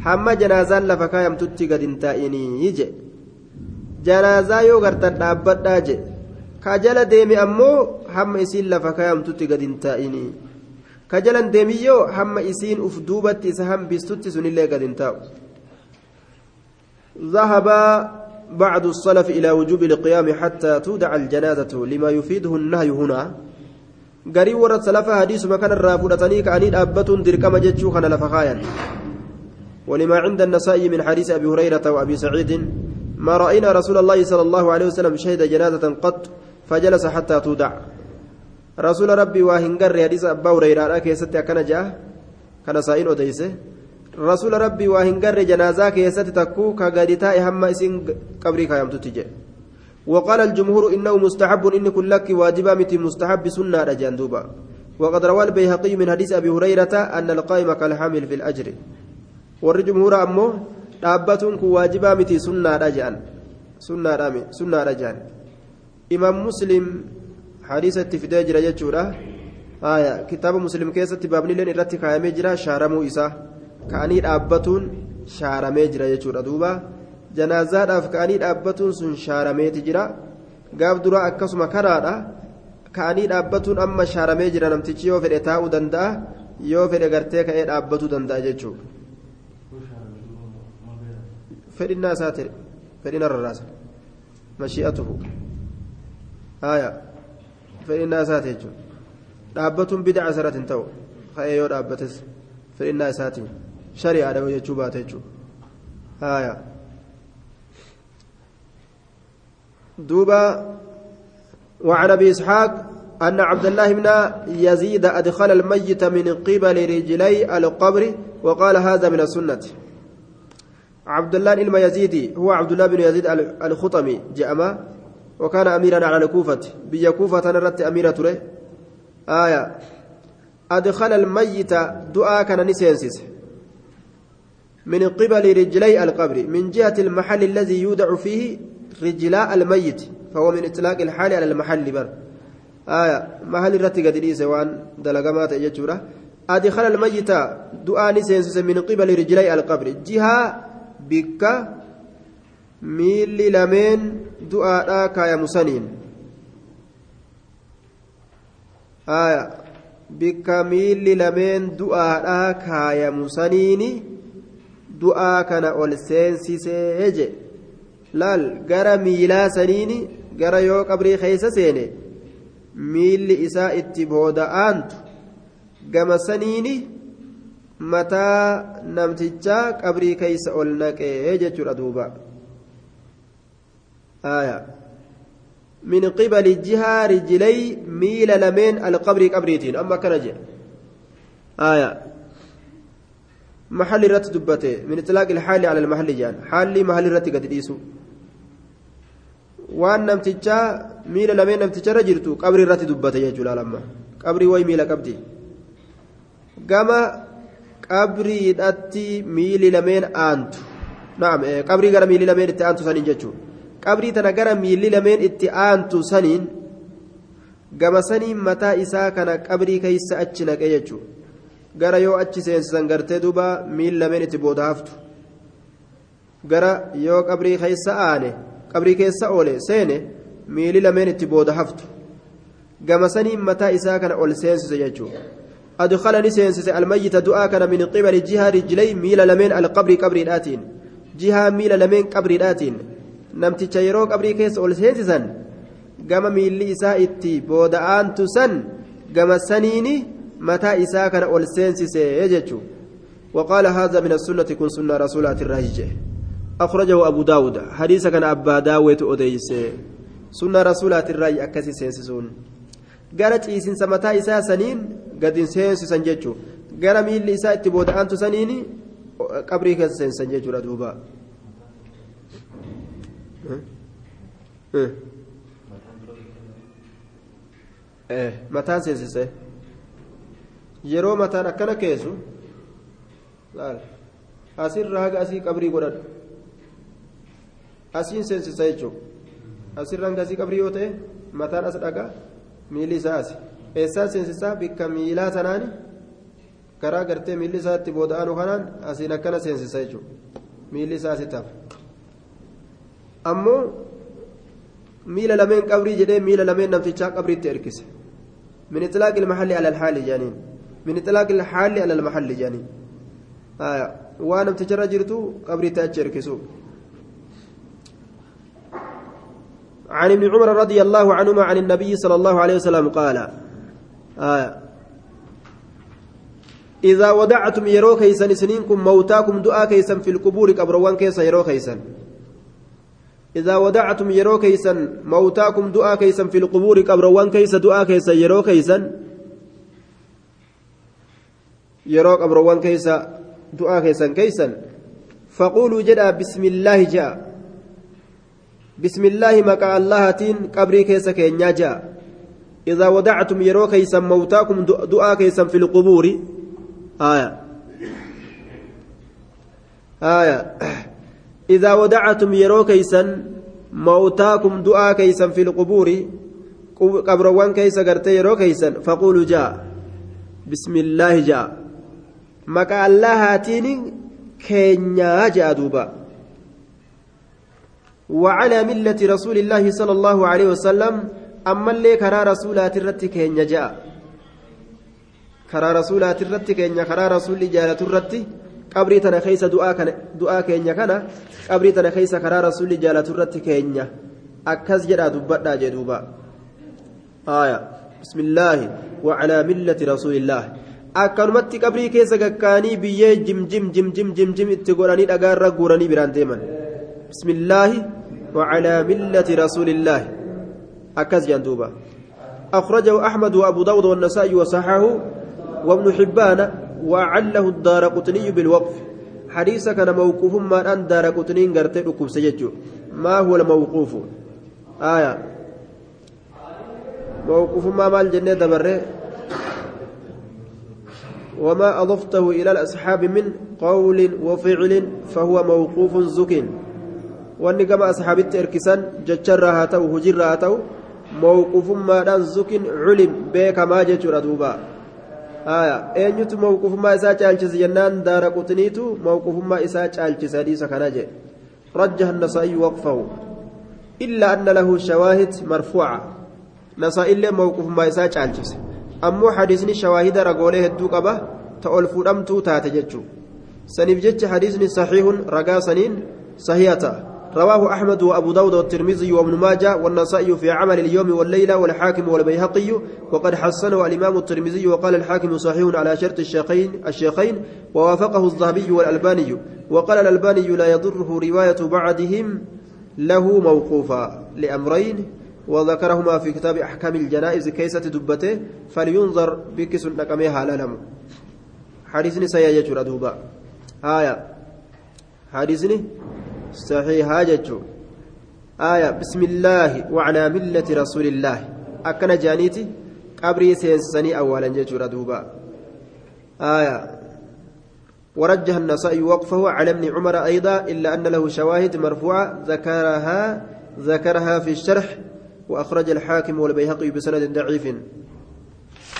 هم جنازان لفكايم تت قد انتائني. يجي. جنازا يو غرتن دابدا جي كجل ديم أمو هم إسي لفكايم تت قد kajalan deemiyyoo hamma isiin uf duubatti isa hambistutti sunillee gad hin taa'u. ذهب بعض السلف إلى وجوب القيام حتى تودع الجنازة لما يفيده النهي هنا قري ورد سلف حديث مكان الرافودتني كأني أبة دركم جتشو لفخايا ولما عند النسائي من حديث أبي هريرة وأبي سعيد ما رأينا رسول الله صلى الله عليه وسلم شهد جنازة قط فجلس حتى تودع rasuula rabbii waa hin garre hadiisa abbaa hureyraadha keessatti akkana ja'a kana saa'iin odeyse rasuula rabbii waa hin garre janaazaa keessatti takkuu ka gadi taa'e hamma isiin qabrii kaayamtutti jedhe وقال الجمهور إنه مستحب إن كل لك واجبا متي مستحب سنة جندوبا وقد روى البيهقي من حديث أبي هريرة أن القائم كالحامل في الأجر والجمهور أمه دابة واجبا متي سنة رجان سنة رامي سنة رجان إمام مسلم hadiisatti fidee jira jechuudha haya kitaaba muslim keessatti baabnileen irratti kaayamee jira shaaramuu isaa ka'anii dhaabbatuun shaaramee jira jechuudha duuba janaazaadhaaf ka'anii dhaabbatuun sun shaarameeti jira gaaf duraa akkasuma kanaadha ka'anii dhaabbatuun amma shaaramee jira namtichi yoo fedhe taa'uu danda'a yoo fedhe gartee ka'ee dhaabbatuu danda'a jechuudha fedhinnaa isaa ta'e fedhina rarraasa mashi'atuhu haya jechuudha dhaabbatuun bid'a asirratti hin ta'u ka'ee yoo dhaabbates fedhinnaa isaatiin shari'aadha jechuu baate jechuudha haaya duuba وعن ابي اسحاق ان عبد الله بن يزيد ادخل الميت من قبل رجلي القبر وقال هذا من السنة عبد الله بن يزيد هو عبد الله بن يزيد الخطمي جاء وكان أميرا على الكوفة بيا كوفة نرت أميرة تره آية. أدخل الميت دعاء كان نسينسس من قبل رجلي القبر من جهة المحل الذي يودع فيه رجلاء الميت فهو من إطلاق الحال على المحل بر. آية. محل رت قد سواء دلقمات يجورة. أدخل الميت دعاء نسينسس من قبل رجلي القبر. جهة بك miilli lameen du'aadhaa kaayamu saniin. Bikka miilli lameen du'aadhaa kaayamu saniini du'aa kana ol seensisee je. Laal gara miilaa saniini gara yoo qabrii keeysa seene miilli isaa itti booda'aantu gama saniini mataa namtichaa qabrii keeysa ol naqee jechuudha duuba آية من قبل جهة رجلي ميل لمن القبر قبريتين أما كان جاء آية محل رت دبته من إطلاق الحال على المحل جان حالي محل رت قد ديسو waan namtichaa miila lameen namticharra jirtu qabri irratti dubbate jechuudha lamma qabrii wayi miila qabdi gama qabriidhatti miili lameen aantu naam qabrii gara miili lameen itti aantu saniin jechuudha qabrii tana gara miilli lameen itti aantu saniin gama saniin mataa isaa kana qabrii keeysa achi naqe jechuudha gara yoo achi seensisan gartee duuba miilli lameen itti booda haftu gara yoo qabrii keeysa aane qabrii keessa oole seene miilli lameen itti booda haftu gama saniin mataa isaa kana ol seensise jechuudha adkhalani seensise almayyita du'aa kana min qibali jihaa rijlay miila lameen alqabrii qabriidhaatiin jihaa miila lameen qabriidhaatiin namticha yeroo qabrii keessa ol seensisan gama miilli isaa itti booda'aantu san gama saniini mataa isaa kana ol seensisee jechuudha وقال هذا من السنة كن سنة رسولات الراجع أخرجه أبو داود حديث كان أبا داود أديس سنة رسولات الراجع أكسي سينسسون قالت إيسين سمتا إسا سنين seensisan jechuun gara miilli isaa itti booda'antu saniini qabrii keessa seensisan jechuudha duuba. Mataan seensise yeroo mataan akkana keessu asirraa haga asii qabrii godhadhu asiin seensisa jechuudha asirraa hanga asii qabrii yoo ta'e mataan as dhagaa miilli isaa asi eessaan seensisaa bikka miilaa tanaani karaa gartee miilli isaa itti booda'anu kanaan asiin akkana seensisa jechuudha miilli isaa asitti hafa ammoo miila lameen qabrii jedhee miila lameen namtichaa qabriitti erkise إطلاق المحل على الحال جانين من إطلاق الحال على المحل جانين آه. وأنا بتجرى جرتو قبري تأجر كسو عن ابن عمر رضي الله عنهما عن النبي صلى الله عليه وسلم قال آه. إذا ودعتم يرو كيسن سنينكم موتاكم دعاء كيسن في القبور قبروان كيسن يرو كيسن إذا ودعتم يرو كيسن موتاكم دعاء كيسن في القبور قبروان كيس دعاء كيسن يرو كيسن يرو قبروان كيس دعاء كيسن كيسن فقولوا جدا بسم الله جاء. بسم الله مكا الله تين قبري كيس كينيا جاء. إذا ودعتم يرو كيسن موتاكم دعاء كيسن في القبور. آية. آية. إذا ودعتم يرو كيسا موتاكم دعاء كيسا في القبور قبروان كيسا قرتي يرو كيسا فقولوا جاء. بسم الله جاء. مكا الله هاتين كينيا جاء دوبا. وعلى ملة رسول الله صلى الله عليه وسلم أما اللي كرا رسولات الرت كينيا جاء. رسولات الرت كينيا كرا رسول جالة الرت qabrii tana keessa du'aa keenya kana qabrii tana keessa karaa rasuulli jaalatu irratti keenya akkas jedhaa dubbadhaa jee duuba aya bismillaahi wacalaa millati rasuulillaahi akkanumatti qabrii keessa gakkaanii biyyee jimjim jimjim jimjim itti godhanii dhagaarra guuranii biraan deeman bismillaahi wacalaa millati rasuulillaahi akkas jedhan duuba أخرجه أحمد وأبو داود والنسائي وصححه وابن حبان وعله الدار قطني بالوقف حديث كان موقوف ما أن دار قطني قرتي ركوب ما هو الموقوف آية موقوف ما مال جنة دبره وما أضفته إلى الأصحاب من قول وفعل فهو موقوف زك وأن كما أصحاب التركسان جتشرها تو هجرها تو موقوف ما أن زك علم بك ما جتشر دوبا aya eenyutu mawqufummaa isaa caalchise jennaan daara qutniitu mawqufummaa isaa caalchise hadiisa kana jedhe. رجح النسائي وقفه إلا أن له شواهد مرفوعة نسائي اللي موقف ما يسا چالچس أمو حديثني شواهد رقوله الدوق أبه تألف أمتو تاتججو سنف جج حديثني صحيح رقا سنين صحيحة رواه أحمد وأبو داود والترمذي وابن ماجه والنسائي في عمل اليوم والليلة والحاكم والبيهقي وقد حسنه الإمام الترمذي وقال الحاكم صحيح على شرط الشيخين الشيخين ووافقه الذهبي والألباني وقال الألباني لا يضره رواية بعدهم له موقوفا لأمرين وذكرهما في كتاب أحكام الجنائز كيسة دبته فلينظر بكس نكميها لنم حديثني سيجر أدوبا آية. حديثني صحيحة جتشو. آية بسم الله وعلى ملة رسول الله. أكن جانيتي قبري سينسني أولا جتشو ردوبا. آية ورجح النسائي وقفه على ابن عمر أيضا إلا أن له شواهد مرفوعة ذكرها ذكرها في الشرح وأخرج الحاكم والبيهقي بسند ضعيف.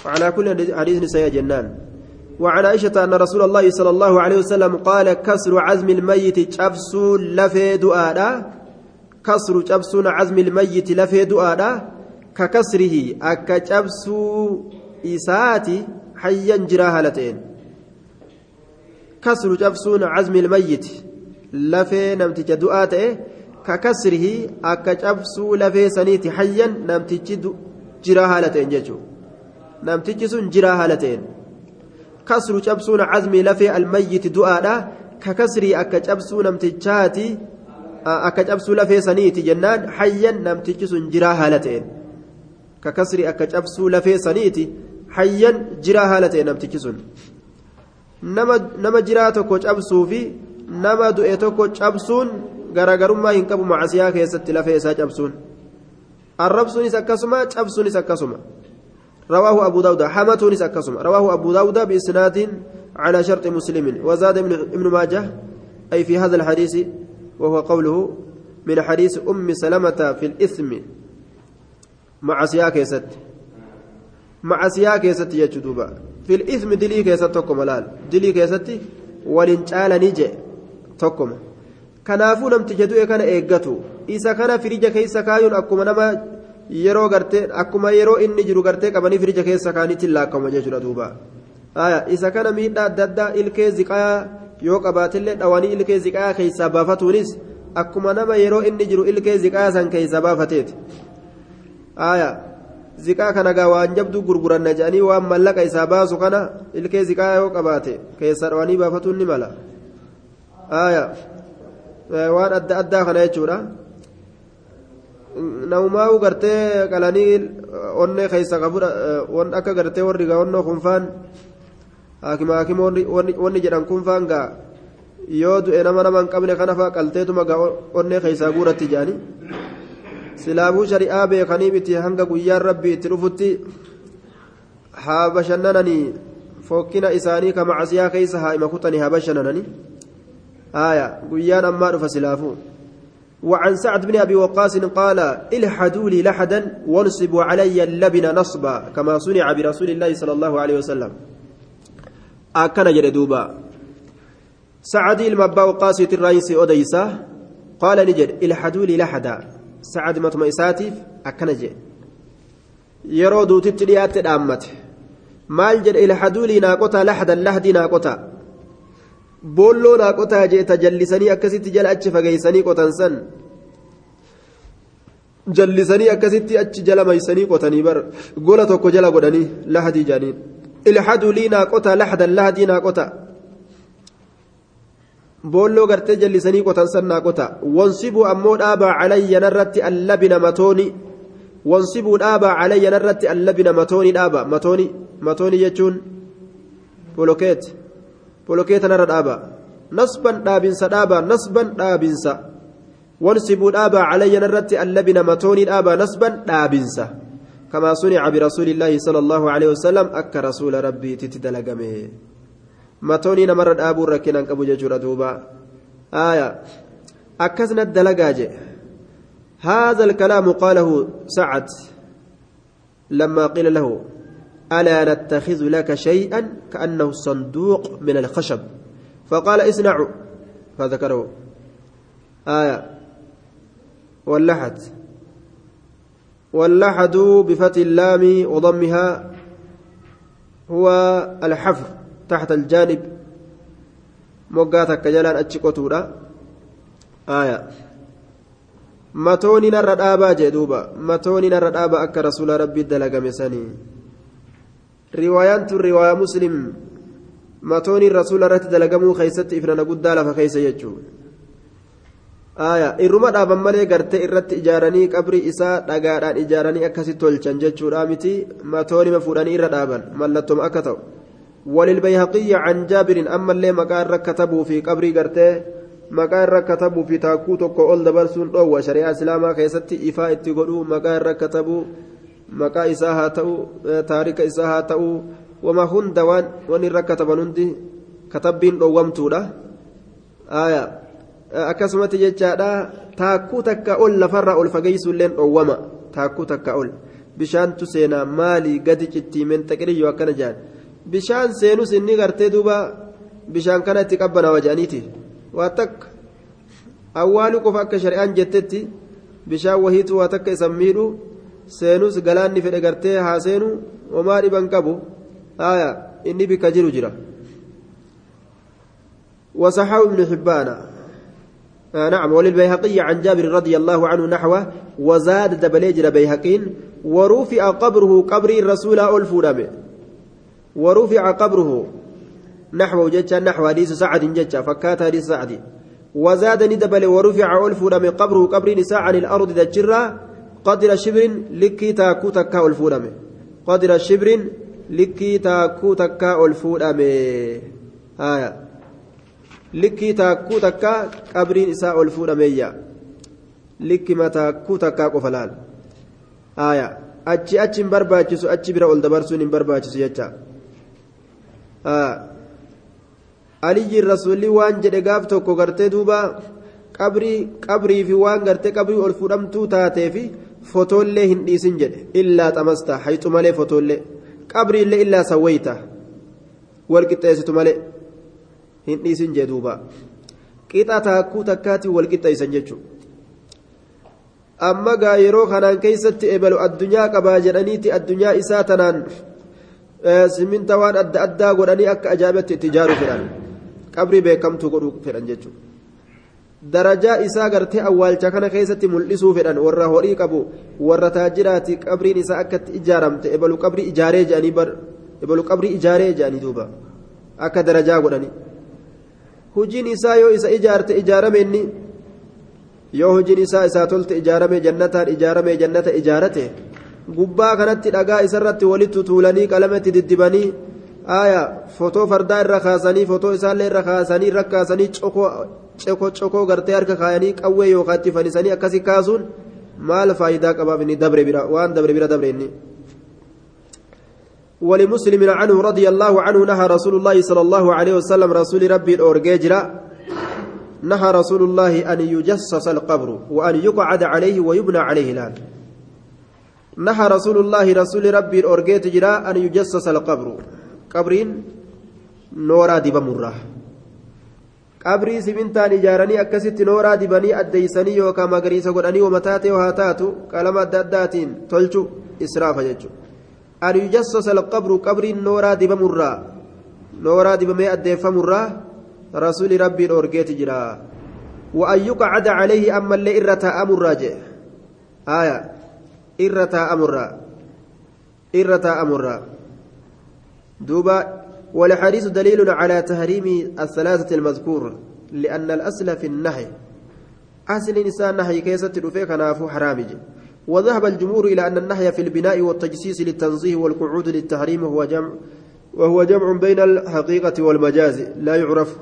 وعلى كل حديث نساء جنان. وعن عائشة أن رسول الله صلى الله عليه وسلم قال كسر عزم الميت شبسو لفي دؤادا. كسر شبسون عزم الميت لفي دؤادا. ككسره أكا شبسو إساتي حيا جراها لتين. كسر شبسون عزم الميت لفي نمتج دؤاته. ككسره أكا شبسو لفي سنيت حيا نمتج جراها لتين جيجو. نمتج سن جراها لتين. kasru cabsuun cazmii lafee almayyiti du'aadha. Ka kasrii akka cabsuu namtichaati akka cabsuu lafee saniiti jennaan hayyan namtichi sun jiraa haala ta'een. Ka kasrii akka cabsuu lafee saniiti hayyan jiraa haala ta'een namtichi sun. Nama jiraa tokko cabsuu fi nama du'e tokko cabsuun garaagarummaa hin qabu macasiyaa keessatti lafee isaa cabsuun. Arrabsuunis akkasuma cabsuunis akkasuma. رواه أبو داود. حمتونس أكسم رواه أبو داود بإسناد على شرط مسلم. وزاد ابن ماجه أي في هذا الحديث وهو قوله من حديث أم سلمة في الإثم. مع سياك يست مع سياك يست يجدوبا في الإثم دلي كيست تكم لال. دلي كيست ولنجال نجي تكم kanaafuu namticha du'e kana eeggatu isa kana firija keessa kaayuun akkuma nama yeroo gartee akkuma yeroo inni jiru gartee qabanii firija keessa kaanitti laakkama jechuudha duuba isa kana miidhaa adda addaa ilkee ziqaa yoo qabaatillee dhawanii ilkee ziqaa keessaa baafatuunis akkuma nama yeroo inni jiru ilkee ziqaa san keessaa baafateeti ziqaa kana gaa waan jabduu gurguranna jedhanii waan mallaqa isaa baasu kana ilkee ziqaa yoo qabaate keessaa dhawanii baafatuun ni mala waan adda addaa kana jechuudha. Naumaa'u gartee qalanii onnee keessa qabudha waan akka gartee warri gaa onnoo kunfaan haakima haakima wanni jedhan kunfaan gaa yoo du'e nama nama hin qabne kana qalteetuma gaa onnee keessaa guuratti jedhani silaabuu shari'aa beekaniif itti hanga guyyaan rabbi itti dhufutti haa bashannananii fokkina isaanii ka macasiyaa keessa haa ima kutanii haa bashannananii haaya guyyaan ammaa dhufa silaafuu وعن سعد بن أبي وقاص قال الحدوا لي لحدا وانصبوا علي اللبن نصبا كما صنع برسول الله صلى الله عليه وسلم. أكن جد دوبا. سعد المبا وقاص الرئيس أديسة قال نجد الحدوا لي لحدا. سعد مطمئساتف أكن جد. يرودو تتليات الأمة maal jedhe ilhaduu lii naaqotaa laxdan lahdi boolloo naaqotaa jeeta jallisanii akkasitti jala achi fageeysanii qotan san jallisanii akkasitti achi jala maysanii qotanii bar gola tokko jala godhanii lahdii jaaniin ilhaduu lii naaqotaa laxdan lahdii naaqotaa boolloo gartee jallisanii qotan san naaqotaa wansibuu ammoo dhaabaa calayya narratti allabina matooni wansibuu dhaabaa calayya narratti allabina matooni dhaaba matooni matooni jechuun polokeet polokeeta narra dhaaba nasban dhaabinsa dhaaba nasban dhaabinsa wansibuu dhaabaa calayya narratti allabina matooni dhaaba nasban dhaabinsa كما صنع برسول الله صلى الله عليه وسلم أك رسول ربي تتدلقمه متوني نمر أبو ركنا أبو ججور دوبا آية أكسنا الدلقاجه هذا الكلام قاله سعد لما قيل له ألا نتخذ لك شيئا كأنه صندوق من الخشب. فقال اصنعوا. فذكره آية. واللحد. واللحد بفتح اللام وضمها هو الحفر تحت الجانب. موقاتك جلال أتشكوتورا آية. narra dhaabaa jee duuba matooni narra dhaabaa akka rasuula rabbii dalagame sanii riwaayaan tun riwaayaa muslim matooni rasuula irratti dalagamuu keessatti ifnana guddaa lafa keessa jechuu aya irruma dhaaban malee gartee irratti ijaaranii qabrii isaa dhagaadhaan ijaaranii akkasi tolchan jechuudha miti matoonima fuudhanii irra dhaaban mallattoma akka ta'u walilbayhaqiyya can jaabirin ammallee maqaa irra katabuu fi qabrii gartee maqaa irra katabuu fi taakkuu tokko ol dabarsuun dhoowwa shari'aa islaamaa keessatti ifaa itti godhuu maqaa irra katabuu maqaa isaa haa ta'u taarika isaa haa ta'u wama hunda waan waan irra kataban hundi katabbiin dhoowwamtuudha akkasumatti jechaadha taakkuu takka ol lafarraa ol fageessuulleen dhoowwama taakkuu takka ol bishaantu seenaa maalii gadi cittiimeen xaqiriyyoo akkana jaan bishaan seenus inni gartee duuba bishaan kana itti qabbanaa waja'aniiti. waa takka awwaaluu qofa akka shari'aan jettetti bishaan wahiitu waa takka isan miidhu seenus galaanni fedhe gartee haa seenu homaa dhiban qabu. Aya inni bikka jiru jira. وصححه ابن حبان آه نعم وللبيهقي عن جابر رضي الله عنه نحوه وزاد دبليجر بيهقين ورفع قبره قبر الرسول ألفونامه ورفع قبره نحو جتشا نحو حديث سعد جتشا فكات حديث سعد وزادني دبل ورفع ألفون من قبره قبر نساء عن الأرض دجرا قدر شبر لكي تاكو تكا ألفون قدر شبر likkii taakkuu takkaa ol fuudhame likkii taakkuu takkaa qabriin isaa ol fuudhameeyya likkima taakkuu takkaa qofa laal achi achi hin barbaachisu achi bira ol dabarsuun hin barbaachisu jecha aliyyiin rasuulli waan jedhe gaaf tokko gartee duuba qabrii qabrii fi waan gartee qabrii ol fuudhamtuu taatee fi fotoollee hin dhiisin jedhe illaa xamasta hayxu malee fotoollee qabriillee illaa sawwayta wal qixxeessitu malee hin dhiisin jee duuba qixa taakkuu takkaatiin wal qixxeessan jechuudha amma gaa yeroo kanaan keessatti ebalu addunyaa qabaa jedhaniiti addunyaa isaa tanaan siminta waan adda addaa godhanii akka ajaa'ibatti itti ijaaruu fedhan qabrii beekamtuu godhuu fedhan jechuudha. Darajaa isaa gartee awwaalcha kana keessatti mul'isuu fedhan warra horii qabu warra taajiraati qabriin isaa akkatti ijaaramte ebalu qabrii ijaaree jedhanii ebalu qabrii ijaaree jedhanii duuba. Akka darajaa godhanii hojiin isaa yoo isa ijaarte ijaarame inni yoo hojiin isaa isaa tolte ijaarame jannataan ijaarame jannata ijaarate gubbaa kanatti dhagaa isarratti walitti tuulanii qalamatti diddibanii aayaa fotoo fardaa irra kaasanii fotoo isaallee irra kaasanii irra kaasanii cokoo coko cokoo gartee harka kaayanii qawwee yookaan itti fannisanii akkasi kaasuun maal faayidaa qabaaf inni dabre bira waan dabre bira dabre. ولمسلم عنه رضي الله عنه نهى رسول الله صلى الله عليه وسلم رسول ربي الأورجيجرا نهى رسول الله أن يجسس القبر وأن يقعد عليه ويبنى عليه الآن. نهى رسول الله رسول ربي الأورجيجرا أن يجسس القبر. قبرين نورا دب مرة. Qabrii simintaan ijaaranii akkasitti nooraa dibanii addeeysanii yookaan magariisa godhanii wamataa ta'e haa taatu qalama adda addaatiin tolchu israafa jechuudha an yujassasa alqabru qabriin nooraa dibamurraa nooraa dibamee addeeffamurraa rasuuli rabbiin orgeeti jira وأن يقعد عليه أما اللي إرتا أمر آية إرتا أمر إرتا أمر دوبا والحديث دليل على تحريم الثلاثة المذكور لأن الأصل في النهي. أصل إنسان نهي كيسة رفيق نافو حرامج وذهب الجمهور إلى أن النهي في البناء والتجسيس للتنزيه والقعود للتحريم هو جمع وهو جمع بين الحقيقة والمجاز. لا يعرف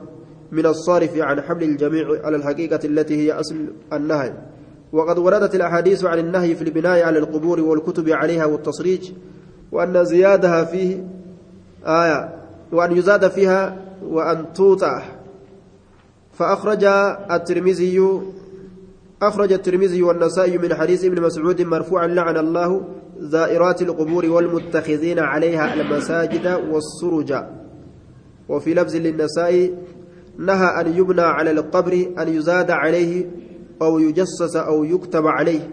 من الصارف عن حمل الجميع على الحقيقة التي هي أصل النهي. وقد وردت الأحاديث عن النهي في البناء على القبور والكتب عليها والتصريج وأن زيادها فيه آية وأن يزاد فيها وأن توطأ. فأخرج الترمذي أخرج الترمذي والنسائي من حديث ابن مسعود مرفوعا لعن الله زائرات القبور والمتخذين عليها المساجد والسرج. وفي لفظ للنسائي نهى أن يبنى على القبر أن يزاد عليه أو يجسس أو يكتب عليه.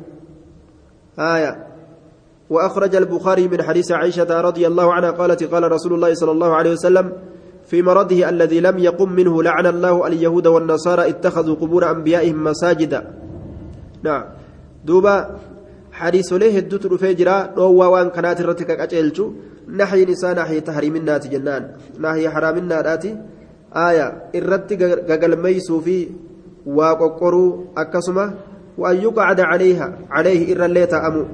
آية. وأخرج البخاري من حديث عائشة رضي الله عنها قالت قال رسول الله صلى الله عليه وسلم في مرضه الذي لم يقم منه لعن الله اليهود والنصارى اتخذوا قبور أنبيائهم مساجدا نعم. دوبا حديث له الدت رفيجرا روى وان كانت رتك أجلتو نحي نساء نحي تحريم النات جنان. نحي حرام النات آية. الرت قلميسو في وققروا أكسمة وأن يقعد عليها. عليه إر الليت أمو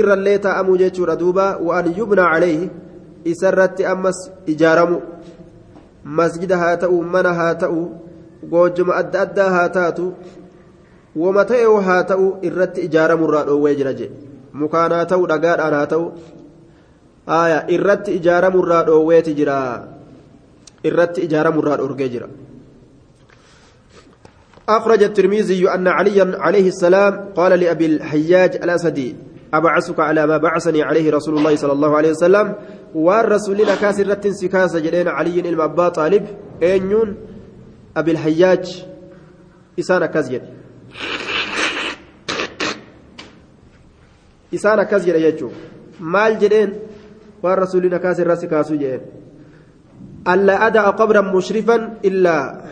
irrallee taa'amuu jechuudha duuba waan yubnaa calayhi isarratti ammas ijaaramu masjida haa ta'u mana haa ta'u goojjuma adda addaa haa taatu wama ta'e haa ta'u irratti ijaaramurraa dhoowwee jira je mukaan haa ta'u dhagaadhaan haa ta'u aya irratti ijaaramurraa dhoowweeti jira irratti ijaaramurraa dhorgee jira أخرج الترمذي أن عليا عليه السلام قال لأبي الحياج الأسدي أبعثك على ما بعثني عليه رسول الله صلى الله عليه وسلم. والرسول لنا كاسر رتن سكاسة جلين علي إلما أبا طالب. أينيون أبي الحياج. إسانا كازجل إسانا كازجل يجو. مال جلين والرسول لنا كاسر رتن سكاسة جلين ألا أدع قبرا مشرفا إلا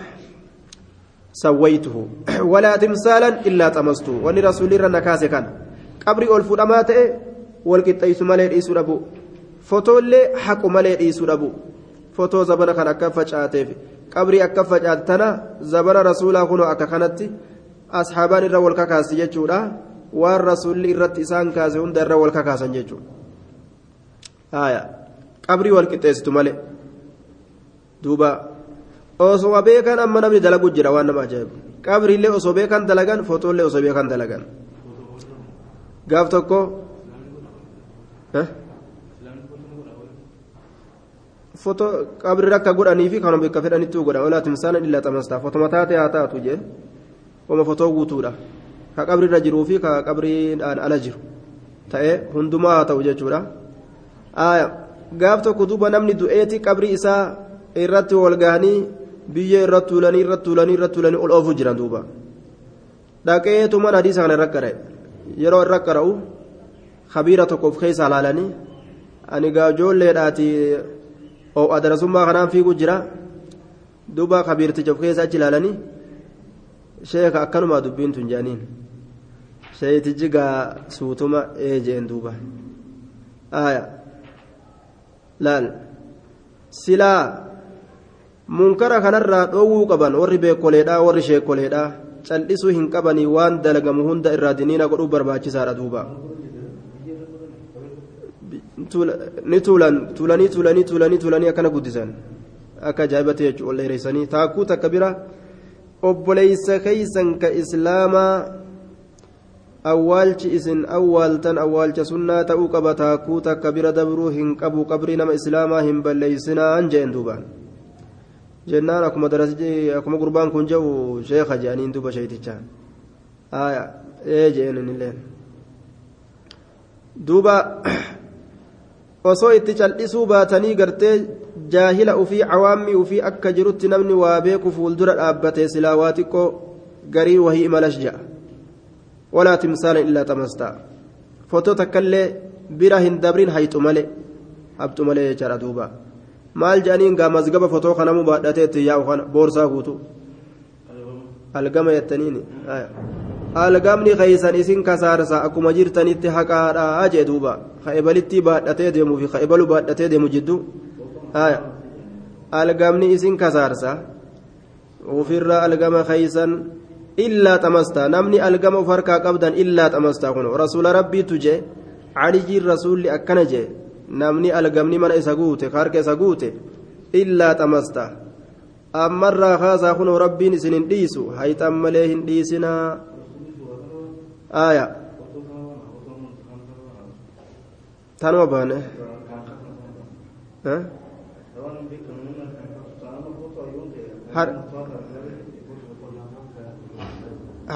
سويته. ولا تمثالا إلا طمسته. ولرسول الله كاسة كان. Qabri ol fudhamaa ta'e wal qixxeessu malee dhiisuu dhabu fotoollee haqu malee dhiisuu dhabu fotoo zabana kan akka facaateef qabrii akka facaate tana zabana rasuulaa kunoo akka kanatti asxaabaan irra wal kakaasi jechuudha waan rasuulli irratti isaan kaase hunda irra wal kakaasan jechuudha qabrii wal qixxeessitu malee duuba osoo beekan amma namni dalagu jira waan nama ajaa'ibu qabriillee osoo beekan dalagan fotoollee osoo beekan dalagan gaaf tokko foto qabri rakka godhanii fi kanuma bakka fedhanitti godhan olaa timsaana illaa xamastaa fotoma taate haa taatu jee oma fotoo guutuudha ka qabrirra jiruu fi ka qabriidhaan ala jiru ta'ee hundumaa haa ta'u jechuudha gaaf tokko duuba namni du'eeti qabrii isaa irratti wal gahanii biyyee irra tuulanii irra tuulanii irra tuulanii ol oofuu jiran duuba dhaqeetu mana hadiisa kana qara'e yeroo irra qara'u kabiira tokkoof keessa ilaalanii ani gaajoolleedhaati adarasummaa kanaan fiiguu jira duuba kabiirticha of keessa achi ilaalanii sheeka akkanumaa dubbiin tun jaaniin sheetichi gaa suutuma ee duuba laal silaa munkara kanarraa dhoowwuu qaban warri beekoleedhaa warri sheekoleedhaa cal'isuu hin qabanii waan dalagamu hunda irraa diniina godhuu barbaachisaadha duuba ni tuulan tuulanii tuulanii tuulanii tuulanii akkana guddisan akka ajaa'ibatti jechuudha ol dheereessanii taakkuu takka bira obboleeysa keeysan ka islaamaa awwaalchi isin awwaaltan awwaalcha sunnaa ta'uu qaba taakkuu takka bira dabruu hin qabu qabrii nama islaamaa hin balleeysinaan jeen duuba jennaan akkuma darasii akkuma gurbaan kun jedhu sheeka jedhaniin duuba sheeticha ee jeen inilleen duuba osoo itti cal'isuu baatanii gartee jaahila ufii cawaammii ufii akka jirutti namni waa beeku fuuldura dhaabbatee silaa waa xiqqoo garii wahii imalas ja'a walaa timsaala illaa tamastaa fotoo takkaillee bira hin dabrin hayxu malee habxu malee jechaadha duuba maal jedhaniin gaa mazgaba fotoo kanamuu baadhatee itti yaa'u kana boorsaa guutu algama jettaniini algamni keeysan isin kasaarsa akkuma jirtanitti haqaadhaa jee duuba ka'ebalittii baadhatee deemuu fi ka'ebalu baadhatee deemu jidduu algamni isin kasaarsa ofirra algama keeysan illaa xamastaa namni algama uf harkaa qabdan illaa xamastaa kun rasuula rabbiitu jee calijiin rasuulli akkana jee namni algamni mana isa guute harka isa guute illaa xamastaa ammarraa kaasaa kunoo rabbiin isin hin dhiisu hayxan malee hin dhiisinaa aya tanuma baane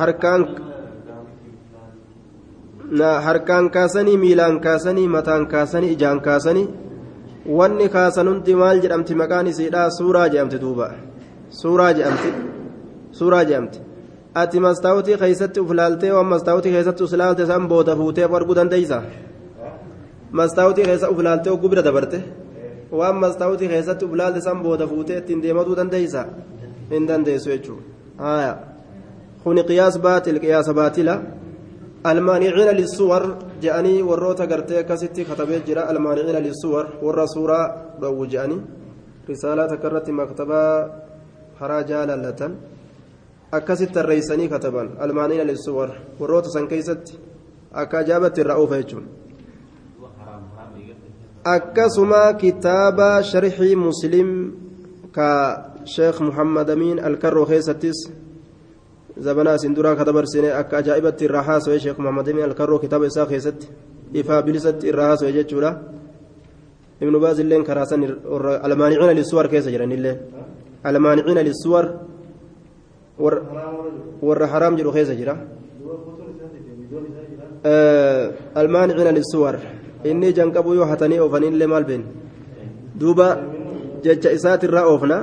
harkaan harkaan kaasanii miilaan kaasanii mataan kaasanii ijaan kaasanii wanni kaasan hundi maal jedhamti maqaan isiidha suuraa jedhamti duuba suuraa jedhamti suuraa jedhamti ati mastaawutii keessatti uf laaltee waan mastaawutii keessatti uf laalte san booda fuutee arguu dandeeysa mastaawutii keessa uf laaltee ogguu bira dabarte waan mastaawutii keessatti uf laalte san booda fuutee ittiin deematuu dandeeysa hin dandeessu jechuudha kuni qiyaas baatil qiyaasa baatila المانعين للصور جاني وروتا غرتي كاسيتي كتبه جرا المانعين للصور ورا سورة دو جاني رسالة كرت مكتبة حراجا لالتن أكاسيت الرئيساني كتبان المانعين للصور وروتا سنكيست أكا جابت الرؤوف يجون أكاسما كتاب شرح مسلم كشيخ محمد أمين الكرو خيستيس zabanaa isin duraa ka dabarsine akka ajaa'ibatti irraa haasawee sheek muhammad amin alkarroo kitaaba isaa keessatti ifaa bilisatti irraa haasawee jechuudha ibnu baaz illeen karaa san almaaniciina lisuwar keessa jiranillee almaaniciina lisuwar warra haraam jedhu keessa jira almaaniciina lisuwar inni janqabu yoo hatanii oofanillee maal been duuba jecha isaatirraa oofna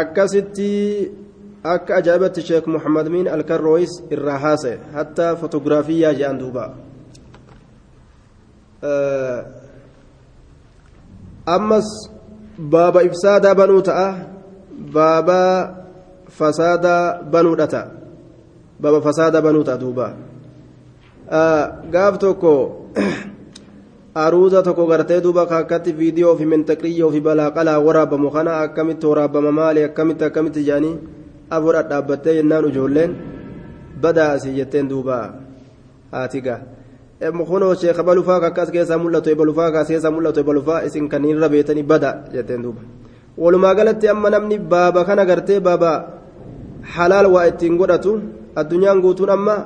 akkasitti akka ajaa'ibatti sheek muhammad miin alkarrooyis irraa haasa'e hattaa fotoogiraafiyaa jedhan duuba ammas baaba ifsaadaa banuu ta'a baaba fasaadaa banuudha ta'a baaba fasaadaa banuu ta'a duuba gaaf tokko aruuza tokko gartee duuba kakkatti viidiyoo fi mentaqriyyoo fi balaaqalaa waraabamu kana akkamitti waraabama maali akkamitti akkamitti jedhanii afur dhaabbattee jennaan ijoolleen badaa asii jetteen duuba haatiga kunoo sheeka balufaa akkas keessaa mul'atu ebalufaa kaas keessaa mul'atu ebalufaa isin kanneen beetanii bada jetteen duuba walumaa galatti amma namni baaba kana gartee baaba halaal waa ittiin godhatu addunyaan guutuun amma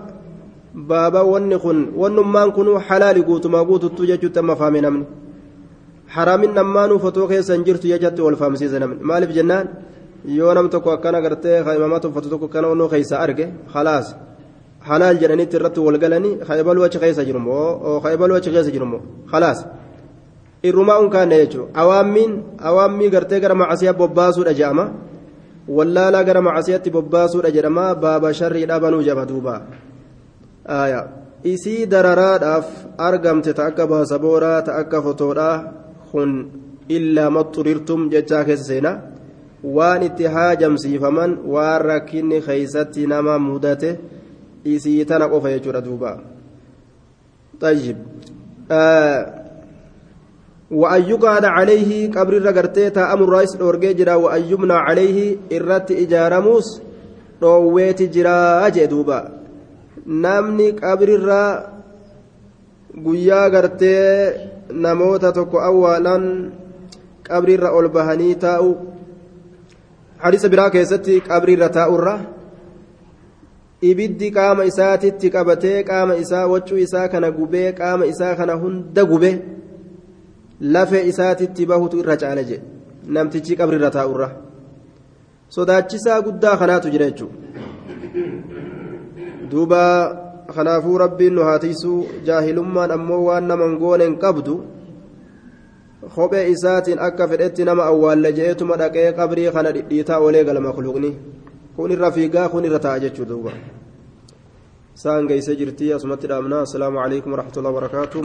baaba wanni kun wannummaan kunuu halaali guutumaa guututtuu jechuutti amma faame namni haraamin nammaanuu fotoo keessa hin jirtu jechatti wal faamsiisa namni maaliif jennaan yoo nam tokko akkana gartee imamaa tuffatu tokko akkana onnoo keessa arge halaas halaal jedhanitti irratti wal galanii kaybaluu achi keessa jirumoo kaybaluu achi keessa jirumoo halaas irrumaa unkaanne jechuudha awaammiin awaammii gartee gara macasiyaa bobbaasuudha jedhama wallaalaa gara macasiyaatti bobbaasuudha jedhama baaba sharrii dhabanuu jedhama duuba isii dararaadhaaf argamte ta akka baasabooraa ta akka fotoodhaa kun illaa maxxurirtum jechaa keessa seenaa waan itti haajamsiifaman waan rakkinni keeysatti nama mudate isii tana qofa jechuudha duuba طيب آه وأن يقعد عليه قبر الرقرتي تأمر الرئيس الأورجي جرا وأن يبنى عليه إرت إجارموس رويت جرا جدوبا namni qabrirraa guyyaa gartee namoota tokko awwaalan qabrirra ol bahanii taa'u hadiisa biraa keessatti qabrirra taa'urra. Ibiddi qaama isaatitti qabatee qaama isaa waccuu isaa kana gubee qaama isaa kana hunda gube lafee isaatitti bahutu irra caala jedhe namtichi qabrirra taa'urra. Sodaachisaa guddaa kanaatu jira jechuudha. duuba kanaafuu rabbiin nu haatiisuu jaahilummaan ammoo waan naman gooneen qabdu kophee isaatiin akka fedhetti nama awwaalle je'eetuma dhaqee qabrii kana dhidhiitaa olee gala makluuqni kun irra fiigaa kun irra taa'a jechuu duuba isaan geessee jirtii asumatti dhaabnaa assalaamu alaikum warahmatullahi wabarakaatu